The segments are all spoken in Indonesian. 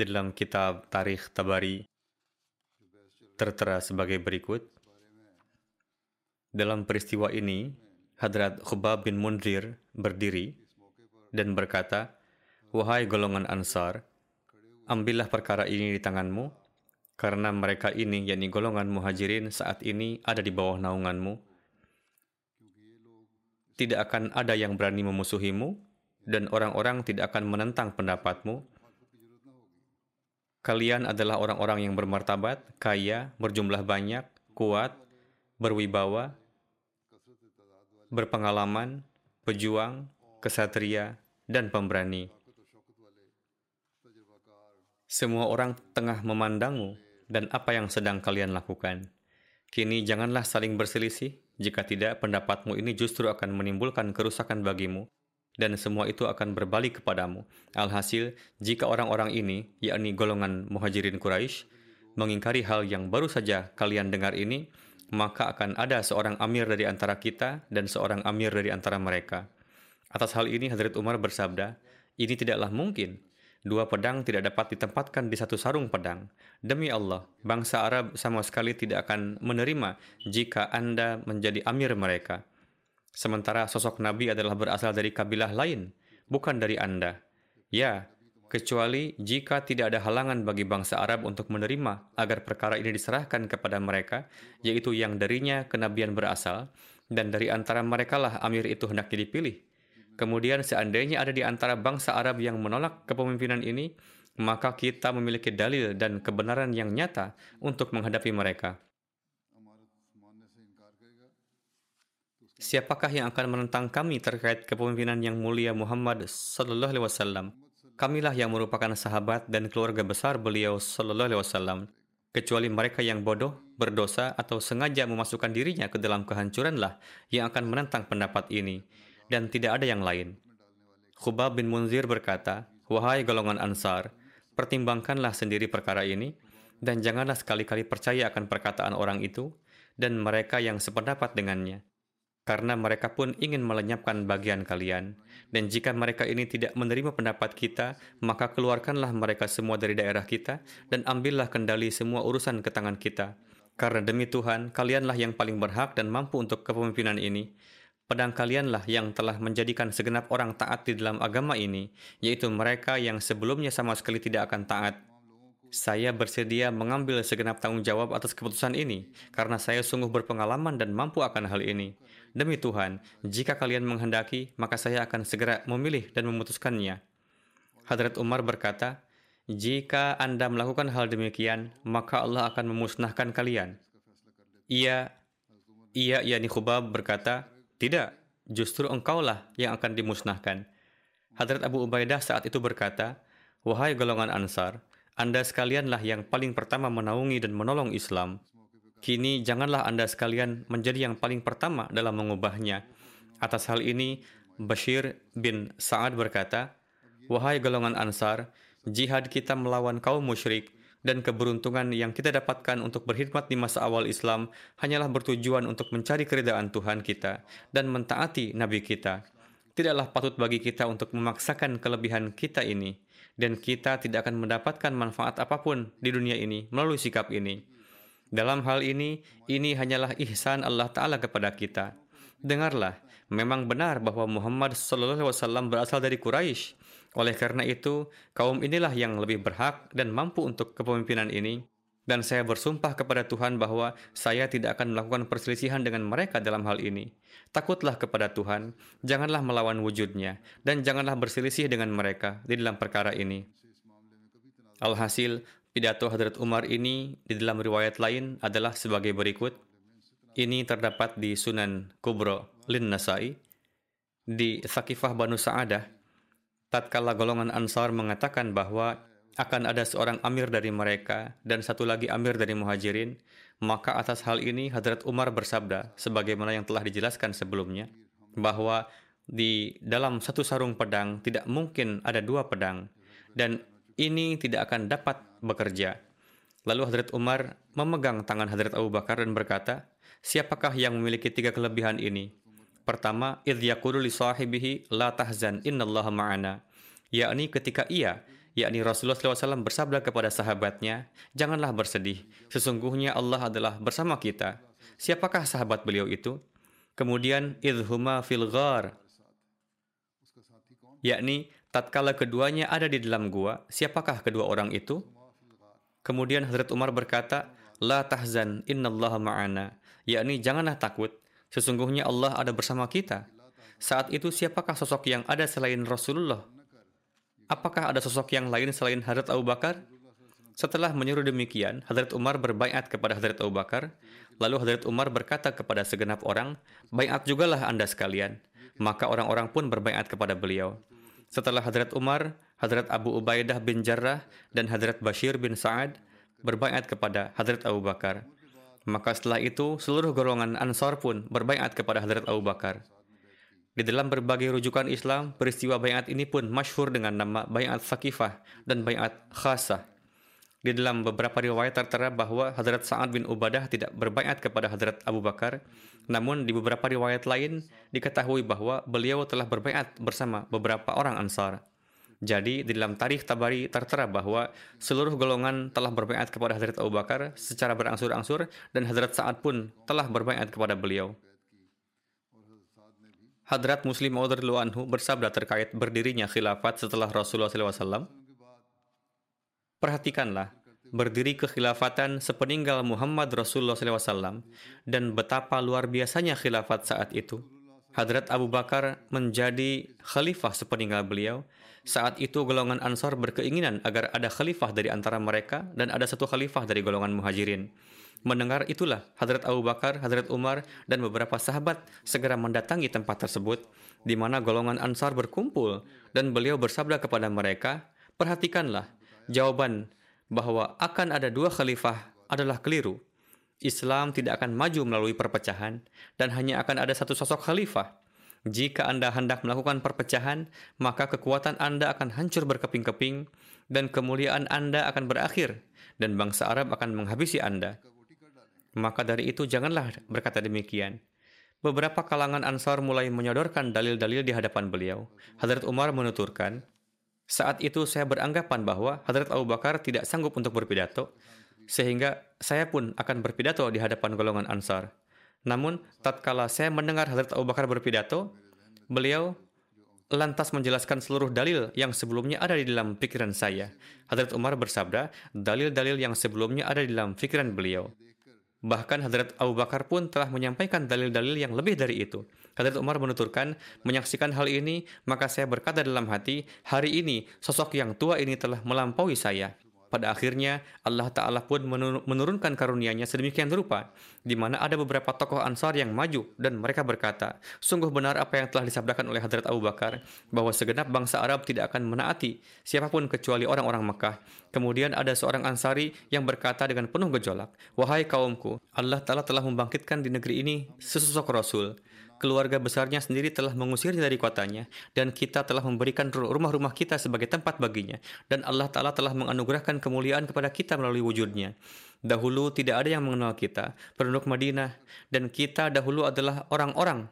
di dalam kitab Tarikh Tabari tertera sebagai berikut. Dalam peristiwa ini, Hadrat Khubab bin Munzir berdiri dan berkata, Wahai golongan Ansar, ambillah perkara ini di tanganmu, karena mereka ini, yakni golongan muhajirin saat ini ada di bawah naunganmu. Tidak akan ada yang berani memusuhimu, dan orang-orang tidak akan menentang pendapatmu, Kalian adalah orang-orang yang bermartabat, kaya, berjumlah banyak, kuat, berwibawa, berpengalaman, pejuang, kesatria, dan pemberani. Semua orang tengah memandangmu dan apa yang sedang kalian lakukan. Kini janganlah saling berselisih, jika tidak pendapatmu ini justru akan menimbulkan kerusakan bagimu dan semua itu akan berbalik kepadamu. Alhasil, jika orang-orang ini, yakni golongan muhajirin Quraisy, mengingkari hal yang baru saja kalian dengar ini, maka akan ada seorang amir dari antara kita dan seorang amir dari antara mereka. Atas hal ini, Hadrat Umar bersabda, ini tidaklah mungkin. Dua pedang tidak dapat ditempatkan di satu sarung pedang. Demi Allah, bangsa Arab sama sekali tidak akan menerima jika Anda menjadi amir mereka. Sementara sosok Nabi adalah berasal dari kabilah lain, bukan dari Anda. Ya, kecuali jika tidak ada halangan bagi bangsa Arab untuk menerima agar perkara ini diserahkan kepada mereka, yaitu yang darinya kenabian berasal, dan dari antara merekalah amir itu hendaknya dipilih. Kemudian seandainya ada di antara bangsa Arab yang menolak kepemimpinan ini, maka kita memiliki dalil dan kebenaran yang nyata untuk menghadapi mereka. Siapakah yang akan menentang kami terkait kepemimpinan yang mulia Muhammad Sallallahu Alaihi Wasallam? Kamilah yang merupakan sahabat dan keluarga besar beliau Sallallahu Alaihi Wasallam. Kecuali mereka yang bodoh, berdosa, atau sengaja memasukkan dirinya ke dalam kehancuranlah yang akan menentang pendapat ini, dan tidak ada yang lain. Khubab bin Munzir berkata, Wahai golongan Ansar, pertimbangkanlah sendiri perkara ini, dan janganlah sekali-kali percaya akan perkataan orang itu, dan mereka yang sependapat dengannya karena mereka pun ingin melenyapkan bagian kalian. Dan jika mereka ini tidak menerima pendapat kita, maka keluarkanlah mereka semua dari daerah kita dan ambillah kendali semua urusan ke tangan kita. Karena demi Tuhan, kalianlah yang paling berhak dan mampu untuk kepemimpinan ini. Pedang kalianlah yang telah menjadikan segenap orang taat di dalam agama ini, yaitu mereka yang sebelumnya sama sekali tidak akan taat. Saya bersedia mengambil segenap tanggung jawab atas keputusan ini, karena saya sungguh berpengalaman dan mampu akan hal ini. Demi Tuhan, jika kalian menghendaki, maka saya akan segera memilih dan memutuskannya. Hadrat Umar berkata, jika Anda melakukan hal demikian, maka Allah akan memusnahkan kalian. Ia, ia, yakni Khubab berkata, tidak, justru engkaulah yang akan dimusnahkan. Hadrat Abu Ubaidah saat itu berkata, Wahai golongan Ansar, Anda sekalianlah yang paling pertama menaungi dan menolong Islam. Kini janganlah Anda sekalian menjadi yang paling pertama dalam mengubahnya. Atas hal ini, Bashir bin Sa'ad berkata, Wahai golongan Ansar, jihad kita melawan kaum musyrik dan keberuntungan yang kita dapatkan untuk berkhidmat di masa awal Islam hanyalah bertujuan untuk mencari keridaan Tuhan kita dan mentaati Nabi kita. Tidaklah patut bagi kita untuk memaksakan kelebihan kita ini, dan kita tidak akan mendapatkan manfaat apa pun di dunia ini melalui sikap ini. Dalam hal ini, ini hanyalah ihsan Allah Ta'ala kepada kita. Dengarlah, memang benar bahwa Muhammad SAW berasal dari Quraisy oleh karena itu, kaum inilah yang lebih berhak dan mampu untuk kepemimpinan ini. Dan saya bersumpah kepada Tuhan bahwa saya tidak akan melakukan perselisihan dengan mereka dalam hal ini. Takutlah kepada Tuhan, janganlah melawan wujudnya, dan janganlah berselisih dengan mereka di dalam perkara ini. Alhasil, pidato Hadrat Umar ini di dalam riwayat lain adalah sebagai berikut. Ini terdapat di Sunan Kubro Lin Nasai, di Sakifah Banu Sa'adah, tatkala golongan Ansar mengatakan bahwa akan ada seorang amir dari mereka dan satu lagi amir dari muhajirin, maka atas hal ini Hadrat Umar bersabda, sebagaimana yang telah dijelaskan sebelumnya, bahwa di dalam satu sarung pedang tidak mungkin ada dua pedang, dan ini tidak akan dapat bekerja. Lalu Hadrat Umar memegang tangan Hadrat Abu Bakar dan berkata, siapakah yang memiliki tiga kelebihan ini? Pertama, idh yaqulu li sahibihi la tahzan innallaha ma'ana. Yakni ketika ia, yakni Rasulullah SAW bersabda kepada sahabatnya, janganlah bersedih, sesungguhnya Allah adalah bersama kita. Siapakah sahabat beliau itu? Kemudian idhuma fil ghar. Yakni tatkala keduanya ada di dalam gua, siapakah kedua orang itu? Kemudian Hazrat Umar berkata, La tahzan innallaha ma'ana. Yakni janganlah takut, Sesungguhnya Allah ada bersama kita. Saat itu siapakah sosok yang ada selain Rasulullah? Apakah ada sosok yang lain selain Hadrat Abu Bakar? Setelah menyuruh demikian, Hadrat Umar berbaiat kepada Hadrat Abu Bakar. Lalu Hadrat Umar berkata kepada segenap orang, Baiat jugalah anda sekalian. Maka orang-orang pun berbaiat kepada beliau. Setelah Hadrat Umar, Hadrat Abu Ubaidah bin Jarrah dan Hadrat Bashir bin Sa'ad berbaiat kepada Hadrat Abu Bakar. Maka setelah itu, seluruh golongan Ansar pun berbaiat kepada Hadrat Abu Bakar. Di dalam berbagai rujukan Islam, peristiwa bayat ini pun masyhur dengan nama bayat Sakifah dan bayat Khasah. Di dalam beberapa riwayat tertera bahwa Hadrat Sa'ad bin Ubadah tidak berbaiat kepada Hadrat Abu Bakar, namun di beberapa riwayat lain diketahui bahwa beliau telah berbaiat bersama beberapa orang Ansar. Jadi di dalam tarikh Tabari tertera bahwa seluruh golongan telah berbaiat kepada Hadrat Abu Bakar secara berangsur-angsur dan Hadrat Sa'ad pun telah berbaiat kepada beliau. Hadrat Muslim Maud anhu bersabda terkait berdirinya khilafat setelah Rasulullah SAW. Perhatikanlah, berdiri kekhilafatan sepeninggal Muhammad Rasulullah SAW dan betapa luar biasanya khilafat saat itu. Hadrat Abu Bakar menjadi khalifah sepeninggal beliau saat itu golongan Ansar berkeinginan agar ada khalifah dari antara mereka dan ada satu khalifah dari golongan Muhajirin. Mendengar itulah Hadrat Abu Bakar, Hadrat Umar, dan beberapa sahabat segera mendatangi tempat tersebut di mana golongan Ansar berkumpul dan beliau bersabda kepada mereka, perhatikanlah jawaban bahwa akan ada dua khalifah adalah keliru. Islam tidak akan maju melalui perpecahan dan hanya akan ada satu sosok khalifah. Jika Anda hendak melakukan perpecahan, maka kekuatan Anda akan hancur berkeping-keping dan kemuliaan Anda akan berakhir dan bangsa Arab akan menghabisi Anda. Maka dari itu janganlah berkata demikian. Beberapa kalangan Ansar mulai menyodorkan dalil-dalil di hadapan beliau. Hadrat Umar menuturkan, saat itu saya beranggapan bahwa Hadrat Abu Bakar tidak sanggup untuk berpidato, sehingga saya pun akan berpidato di hadapan golongan Ansar. Namun, tatkala saya mendengar Hazrat Abu Bakar berpidato, beliau lantas menjelaskan seluruh dalil yang sebelumnya ada di dalam pikiran saya. Hazrat Umar bersabda, dalil-dalil yang sebelumnya ada di dalam pikiran beliau. Bahkan Hadrat Abu Bakar pun telah menyampaikan dalil-dalil yang lebih dari itu. Hadrat Umar menuturkan, menyaksikan hal ini, maka saya berkata dalam hati, hari ini sosok yang tua ini telah melampaui saya. Pada akhirnya, Allah Ta'ala pun menurunkan karunia-Nya sedemikian rupa, di mana ada beberapa tokoh Ansar yang maju dan mereka berkata, sungguh benar apa yang telah disabdakan oleh Hadrat Abu Bakar, bahwa segenap bangsa Arab tidak akan menaati siapa pun kecuali orang-orang Mekah. Kemudian ada seorang Ansari yang berkata dengan penuh gejolak, Wahai kaumku, Allah Ta'ala telah membangkitkan di negeri ini sesosok Rasul. Keluarga besarnya sendiri telah mengusirnya dari kotanya, dan kita telah memberikan rumah-rumah kita sebagai tempat baginya, dan Allah Ta'ala telah menganugerahkan kemuliaan kepada kita melalui wujudnya. Dahulu tidak ada yang mengenal kita, penduduk Madinah, dan kita dahulu adalah orang-orang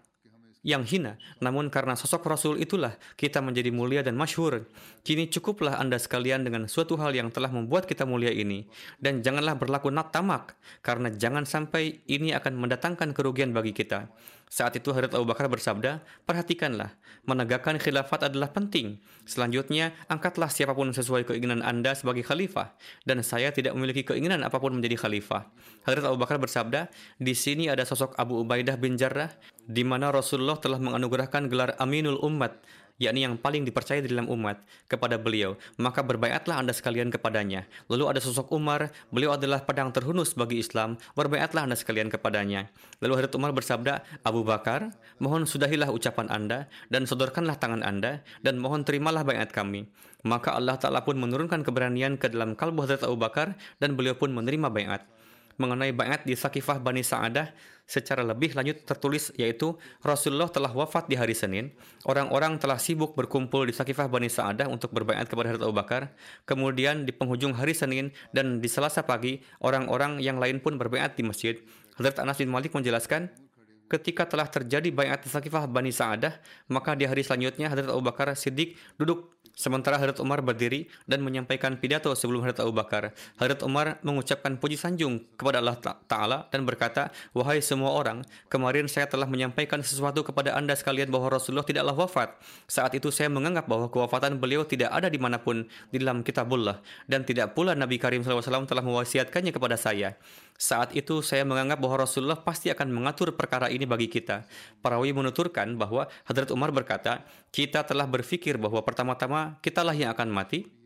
yang hina. Namun karena sosok Rasul itulah kita menjadi mulia dan masyhur. Kini cukuplah Anda sekalian dengan suatu hal yang telah membuat kita mulia ini. Dan janganlah berlaku nak tamak, karena jangan sampai ini akan mendatangkan kerugian bagi kita. Saat itu Hadrat Abu Bakar bersabda, perhatikanlah, menegakkan khilafat adalah penting. Selanjutnya, angkatlah siapa pun sesuai keinginan Anda sebagai khalifah. Dan saya tidak memiliki keinginan apa pun menjadi khalifah. Hadrat Abu Bakar bersabda, di sini ada sosok Abu Ubaidah bin Jarrah, di mana Rasulullah telah menganugerahkan gelar Aminul Ummat, yakni yang paling dipercaya di dalam umat, kepada beliau, maka berbaiatlah Anda sekalian kepadanya. Lalu ada sosok Umar, beliau adalah pedang terhunus bagi Islam, berbaiatlah Anda sekalian kepadanya. Lalu Hadrat Umar bersabda, Abu Bakar, mohon sudahilah ucapan Anda, dan sodorkanlah tangan Anda, dan mohon terimalah baiat kami. Maka Allah Ta'ala pun menurunkan keberanian ke dalam kalbu Hadrat Abu Bakar, dan beliau pun menerima baiat mengenai baiat di Sakifah Bani Sa'adah secara lebih lanjut tertulis yaitu Rasulullah telah wafat di hari Senin. Orang-orang telah sibuk berkumpul di Sakifah Bani Sa'adah untuk berbaiat kepada Hadrat Abu Bakar. Kemudian di penghujung hari Senin dan di Selasa pagi, orang-orang yang lain pun berbaiat di masjid. Hadrat Anas bin Malik menjelaskan, ketika telah terjadi baiat di Sakifah Bani Sa'adah, maka di hari selanjutnya Hadrat Abu Bakar Siddiq duduk Sementara Hadrat Umar berdiri dan menyampaikan pidato sebelum Hadrat Abu Bakar. Hadrat Umar mengucapkan puji sanjung kepada Allah Ta'ala dan berkata, Wahai semua orang, kemarin saya telah menyampaikan sesuatu kepada anda sekalian bahwa Rasulullah tidaklah wafat. Saat itu saya menganggap bahwa kewafatan beliau tidak ada di mana pun di dalam kitabullah. Dan tidak pula Nabi Karim SAW telah mewasiatkannya kepada saya. Saat itu saya menganggap bahwa Rasulullah pasti akan mengatur perkara ini bagi kita. Parawi menuturkan bahwa Hadrat Umar berkata, kita telah berpikir bahwa pertama-tama kitalah yang akan mati,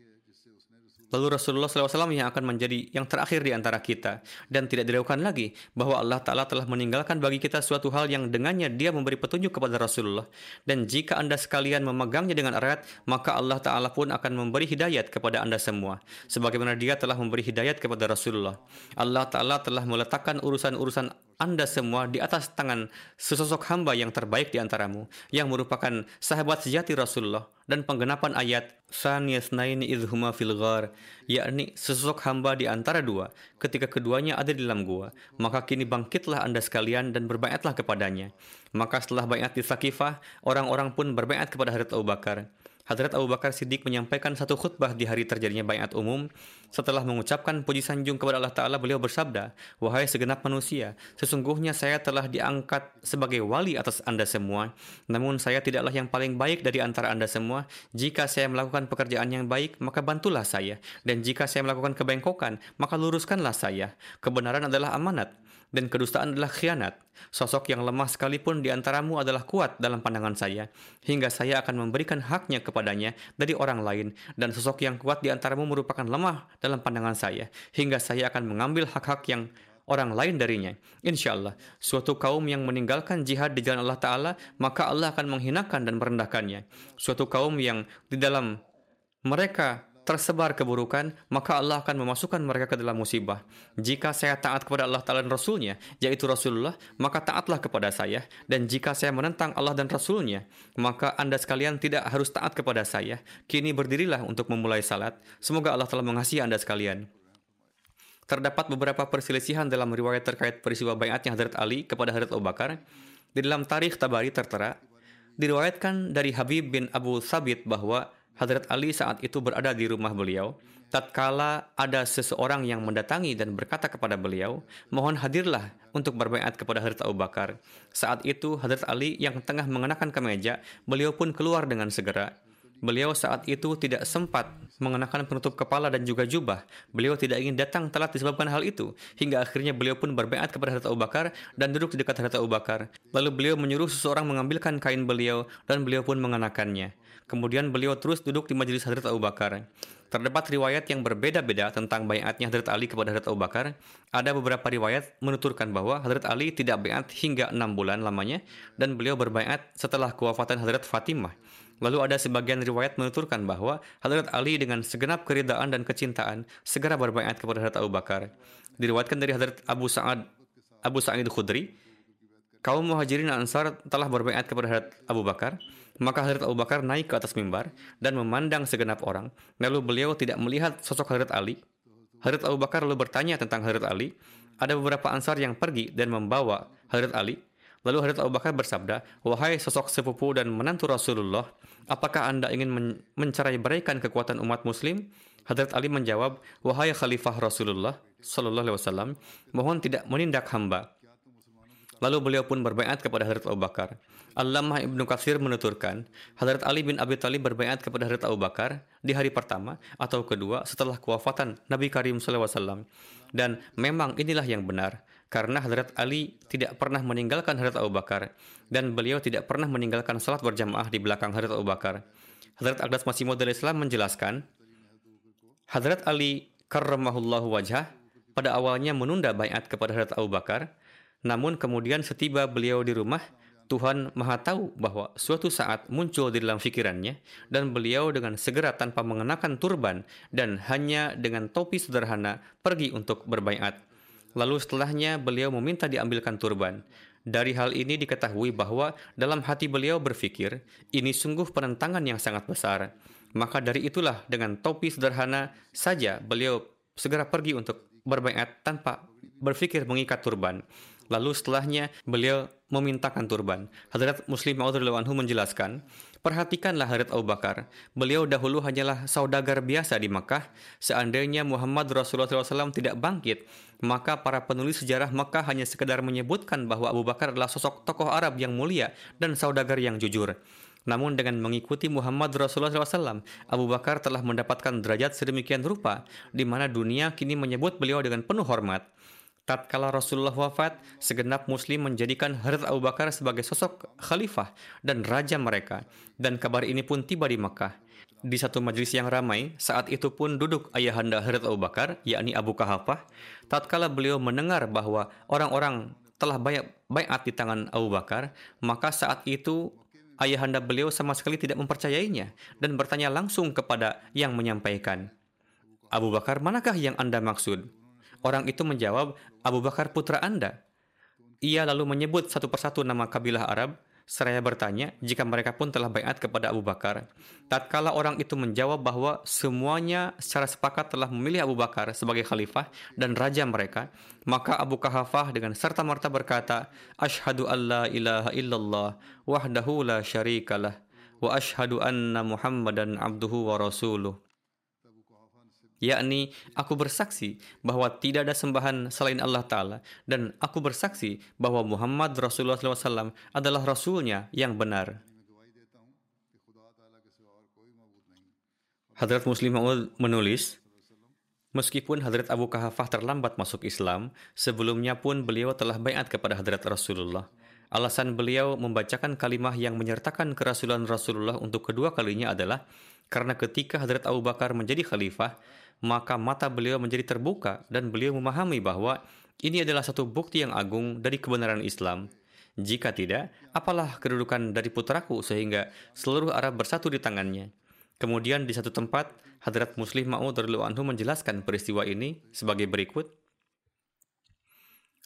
Lalu Rasulullah SAW yang akan menjadi yang terakhir di antara kita. Dan tidak diragukan lagi bahwa Allah Ta'ala telah meninggalkan bagi kita suatu hal yang dengannya dia memberi petunjuk kepada Rasulullah. Dan jika anda sekalian memegangnya dengan erat, maka Allah Ta'ala pun akan memberi hidayat kepada anda semua. Sebagaimana dia telah memberi hidayat kepada Rasulullah. Allah Ta'ala telah meletakkan urusan-urusan anda semua di atas tangan sesosok hamba yang terbaik di antaramu, yang merupakan sahabat sejati Rasulullah dan penggenapan ayat Saniyasnaini idhuma fil ghar, yakni sesosok hamba di antara dua, ketika keduanya ada di dalam gua, maka kini bangkitlah anda sekalian dan berbaiatlah kepadanya. Maka setelah baiat di Sakifah, orang-orang pun berbaiat kepada Hadrat Abu Bakar. Hadrat Abu Bakar Siddiq menyampaikan satu khutbah di hari terjadinya bayat umum. Setelah mengucapkan puji sanjung kepada Allah Ta'ala, beliau bersabda, Wahai segenap manusia, sesungguhnya saya telah diangkat sebagai wali atas anda semua. Namun saya tidaklah yang paling baik dari antara anda semua. Jika saya melakukan pekerjaan yang baik, maka bantulah saya. Dan jika saya melakukan kebengkokan, maka luruskanlah saya. Kebenaran adalah amanat dan kedustaan adalah khianat. Sosok yang lemah sekalipun di antaramu adalah kuat dalam pandangan saya, hingga saya akan memberikan haknya kepadanya dari orang lain, dan sosok yang kuat di antaramu merupakan lemah dalam pandangan saya, hingga saya akan mengambil hak-hak yang orang lain darinya. Insya Allah, suatu kaum yang meninggalkan jihad di jalan Allah Ta'ala, maka Allah akan menghinakan dan merendahkannya. Suatu kaum yang di dalam mereka tersebar keburukan, maka Allah akan memasukkan mereka ke dalam musibah. Jika saya taat kepada Allah Ta'ala dan Rasulnya, yaitu Rasulullah, maka taatlah kepada saya. Dan jika saya menentang Allah dan Rasulnya, maka Anda sekalian tidak harus taat kepada saya. Kini berdirilah untuk memulai salat. Semoga Allah telah mengasihi Anda sekalian. Terdapat beberapa perselisihan dalam riwayat terkait peristiwa bayatnya Hadrat Ali kepada Hadrat Abu Bakar. Di dalam tarikh Tabari tertera, diriwayatkan dari Habib bin Abu Sabit bahwa Hadrat Ali saat itu berada di rumah beliau. Tatkala ada seseorang yang mendatangi dan berkata kepada beliau, mohon hadirlah untuk berbaiat kepada Hadrat Abu Bakar. Saat itu Hadrat Ali yang tengah mengenakan kemeja, beliau pun keluar dengan segera. Beliau saat itu tidak sempat mengenakan penutup kepala dan juga jubah. Beliau tidak ingin datang telat disebabkan hal itu. Hingga akhirnya beliau pun berbaiat kepada Hadrat Abu Bakar dan duduk di dekat Hadrat Abu Bakar. Lalu beliau menyuruh seseorang mengambilkan kain beliau dan beliau pun mengenakannya. Kemudian beliau terus duduk di majelis Hadrat Abu Bakar. Terdapat riwayat yang berbeda-beda tentang bayatnya Hadrat Ali kepada Hadrat Abu Bakar. Ada beberapa riwayat menuturkan bahwa Hadrat Ali tidak bayat hingga enam bulan lamanya dan beliau berbayat setelah kewafatan Hadrat Fatimah. Lalu ada sebagian riwayat menuturkan bahwa Hadrat Ali dengan segenap keridaan dan kecintaan segera berbayat kepada Hadrat Abu Bakar. Diriwayatkan dari Hadrat Abu Sa'ad Abu Sa'id Khudri kaum muhajirin ansar telah berbaiat kepada Hadrat Abu Bakar, maka Hadrat Abu Bakar naik ke atas mimbar dan memandang segenap orang. Lalu beliau tidak melihat sosok Hadrat Ali. Hadrat Abu Bakar lalu bertanya tentang Hadrat Ali. Ada beberapa ansar yang pergi dan membawa Hadrat Ali. Lalu Hadrat Abu Bakar bersabda, Wahai sosok sepupu dan menantu Rasulullah, apakah anda ingin men mencerai beraikan kekuatan umat muslim? Hadrat Ali menjawab, Wahai Khalifah Rasulullah Sallallahu Alaihi Wasallam, mohon tidak menindak hamba. Lalu beliau pun berbaiat kepada Hadrat Abu Bakar. Allamah Ibnu Katsir menuturkan, Hadrat Ali bin Abi Thalib berbaiat kepada Hadrat Abu Bakar di hari pertama atau kedua setelah kewafatan Nabi Karim SAW. Dan memang inilah yang benar, karena Hadrat Ali tidak pernah meninggalkan Hadrat Abu Bakar, dan beliau tidak pernah meninggalkan salat berjamaah di belakang Hadrat Abu Bakar. Hadrat Aqdas Masih Maud Islam menjelaskan, Hadrat Ali karramahullahu wajah pada awalnya menunda bayat kepada Hadrat Abu Bakar, namun kemudian setiba beliau di rumah, Tuhan Maha Tahu bahwa suatu saat muncul di dalam fikirannya dan beliau dengan segera tanpa mengenakan turban dan hanya dengan topi sederhana pergi untuk berbaiat. Lalu setelahnya beliau meminta diambilkan turban. Dari hal ini diketahui bahwa dalam hati beliau berpikir, ini sungguh penentangan yang sangat besar. Maka dari itulah dengan topi sederhana saja beliau segera pergi untuk berbaiat tanpa berpikir mengikat turban. Lalu setelahnya beliau memintakan turban. Hadrat Muslim anhu menjelaskan, perhatikanlah Hadrat Abu Bakar. Beliau dahulu hanyalah saudagar biasa di Makkah. Seandainya Muhammad Rasulullah SAW tidak bangkit, maka para penulis sejarah Makkah hanya sekedar menyebutkan bahwa Abu Bakar adalah sosok tokoh Arab yang mulia dan saudagar yang jujur. Namun dengan mengikuti Muhammad Rasulullah SAW, Abu Bakar telah mendapatkan derajat sedemikian rupa, di mana dunia kini menyebut beliau dengan penuh hormat. Tatkala Rasulullah wafat, segenap muslim menjadikan Hadrat Abu Bakar sebagai sosok khalifah dan raja mereka. Dan kabar ini pun tiba di Makkah. Di satu majlis yang ramai, saat itu pun duduk ayahanda Hadrat Abu Bakar, yakni Abu Kahafah. Tatkala beliau mendengar bahwa orang-orang telah banyak bayat di tangan Abu Bakar, maka saat itu ayahanda beliau sama sekali tidak mempercayainya dan bertanya langsung kepada yang menyampaikan. Abu Bakar, manakah yang Anda maksud? Orang itu menjawab, Abu Bakar putra Anda. Ia lalu menyebut satu persatu nama kabilah Arab, seraya bertanya jika mereka pun telah bayat kepada Abu Bakar. Tatkala orang itu menjawab bahwa semuanya secara sepakat telah memilih Abu Bakar sebagai khalifah dan raja mereka, maka Abu Kahafah dengan serta merta berkata, Ashhadu an la ilaha illallah wahdahu la syarikalah wa ashhadu anna Muhammadan abduhu wa rasuluh yakni aku bersaksi bahwa tidak ada sembahan selain Allah Ta'ala dan aku bersaksi bahwa Muhammad Rasulullah SAW adalah Rasulnya yang benar. Hadrat Muslim menulis, Meskipun Hadrat Abu Kahafah terlambat masuk Islam, sebelumnya pun beliau telah bayat kepada Hadrat Rasulullah. Alasan beliau membacakan kalimah yang menyertakan kerasulan Rasulullah untuk kedua kalinya adalah karena ketika Hadrat Abu Bakar menjadi khalifah, maka mata beliau menjadi terbuka dan beliau memahami bahwa ini adalah satu bukti yang agung dari kebenaran Islam. Jika tidak, apalah kedudukan dari putraku sehingga seluruh Arab bersatu di tangannya. Kemudian di satu tempat, Hadrat Muslim Ma'ud anhu menjelaskan peristiwa ini sebagai berikut.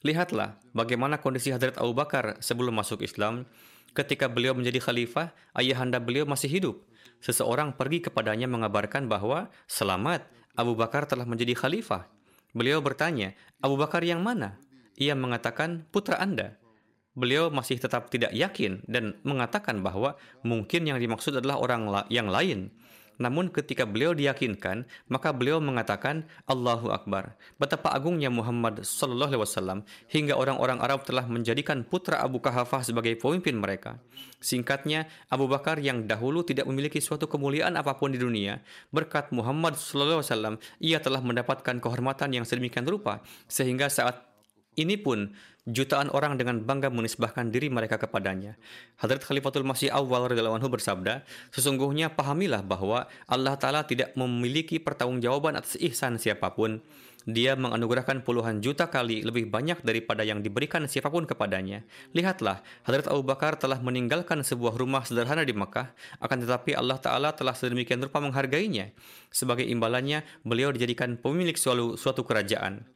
Lihatlah bagaimana kondisi Hadrat Abu Bakar sebelum masuk Islam. Ketika beliau menjadi khalifah, ayahanda beliau masih hidup. Seseorang pergi kepadanya mengabarkan bahwa selamat, Abu Bakar telah menjadi khalifah. Beliau bertanya, Abu Bakar yang mana? Ia mengatakan, putra Anda. Beliau masih tetap tidak yakin dan mengatakan bahwa mungkin yang dimaksud adalah orang yang lain. Namun ketika beliau diyakinkan, maka beliau mengatakan Allahu Akbar. Betapa agungnya Muhammad sallallahu alaihi wasallam hingga orang-orang Arab telah menjadikan putra Abu Kahafah sebagai pemimpin mereka. Singkatnya, Abu Bakar yang dahulu tidak memiliki suatu kemuliaan apa pun di dunia, berkat Muhammad sallallahu alaihi wasallam, ia telah mendapatkan kehormatan yang sedemikian rupa sehingga saat ini pun jutaan orang dengan bangga menisbahkan diri mereka kepadanya. Hadrat Khalifatul Masih Awal radhiyallahu bersabda, sesungguhnya pahamilah bahwa Allah Ta'ala tidak memiliki pertanggungjawaban atas ihsan siapa pun. Dia menganugerahkan puluhan juta kali lebih banyak daripada yang diberikan siapa pun kepadanya. Lihatlah, Hadrat Abu Bakar telah meninggalkan sebuah rumah sederhana di Mekah, akan tetapi Allah Ta'ala telah sedemikian rupa menghargainya. Sebagai imbalannya, beliau dijadikan pemilik suatu kerajaan.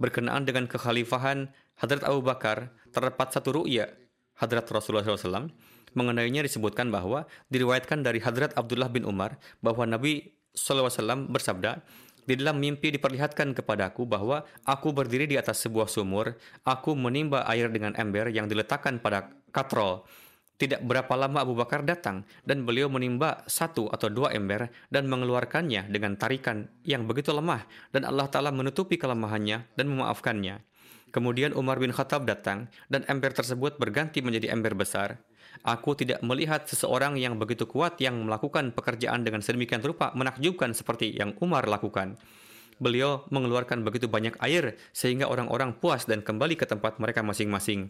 Berkenaan dengan kekhalifahan Hadrat Abu Bakar terdapat satu ru'ya Hadrat Rasulullah SAW mengenainya disebutkan bahwa diriwayatkan dari Hadrat Abdullah bin Umar bahwa Nabi SAW bersabda, di dalam mimpi diperlihatkan kepadaku bahwa aku berdiri di atas sebuah sumur, aku menimba air dengan ember yang diletakkan pada katrol. Tidak berapa lama Abu Bakar datang dan beliau menimba satu atau dua ember dan mengeluarkannya dengan tarikan yang begitu lemah dan Allah Ta'ala menutupi kelemahannya dan memaafkannya. Kemudian Umar bin Khattab datang dan ember tersebut berganti menjadi ember besar. Aku tidak melihat seseorang yang begitu kuat yang melakukan pekerjaan dengan sedemikian rupa menakjubkan seperti yang Umar lakukan. Beliau mengeluarkan begitu banyak air sehingga orang-orang puas dan kembali ke tempat mereka masing-masing.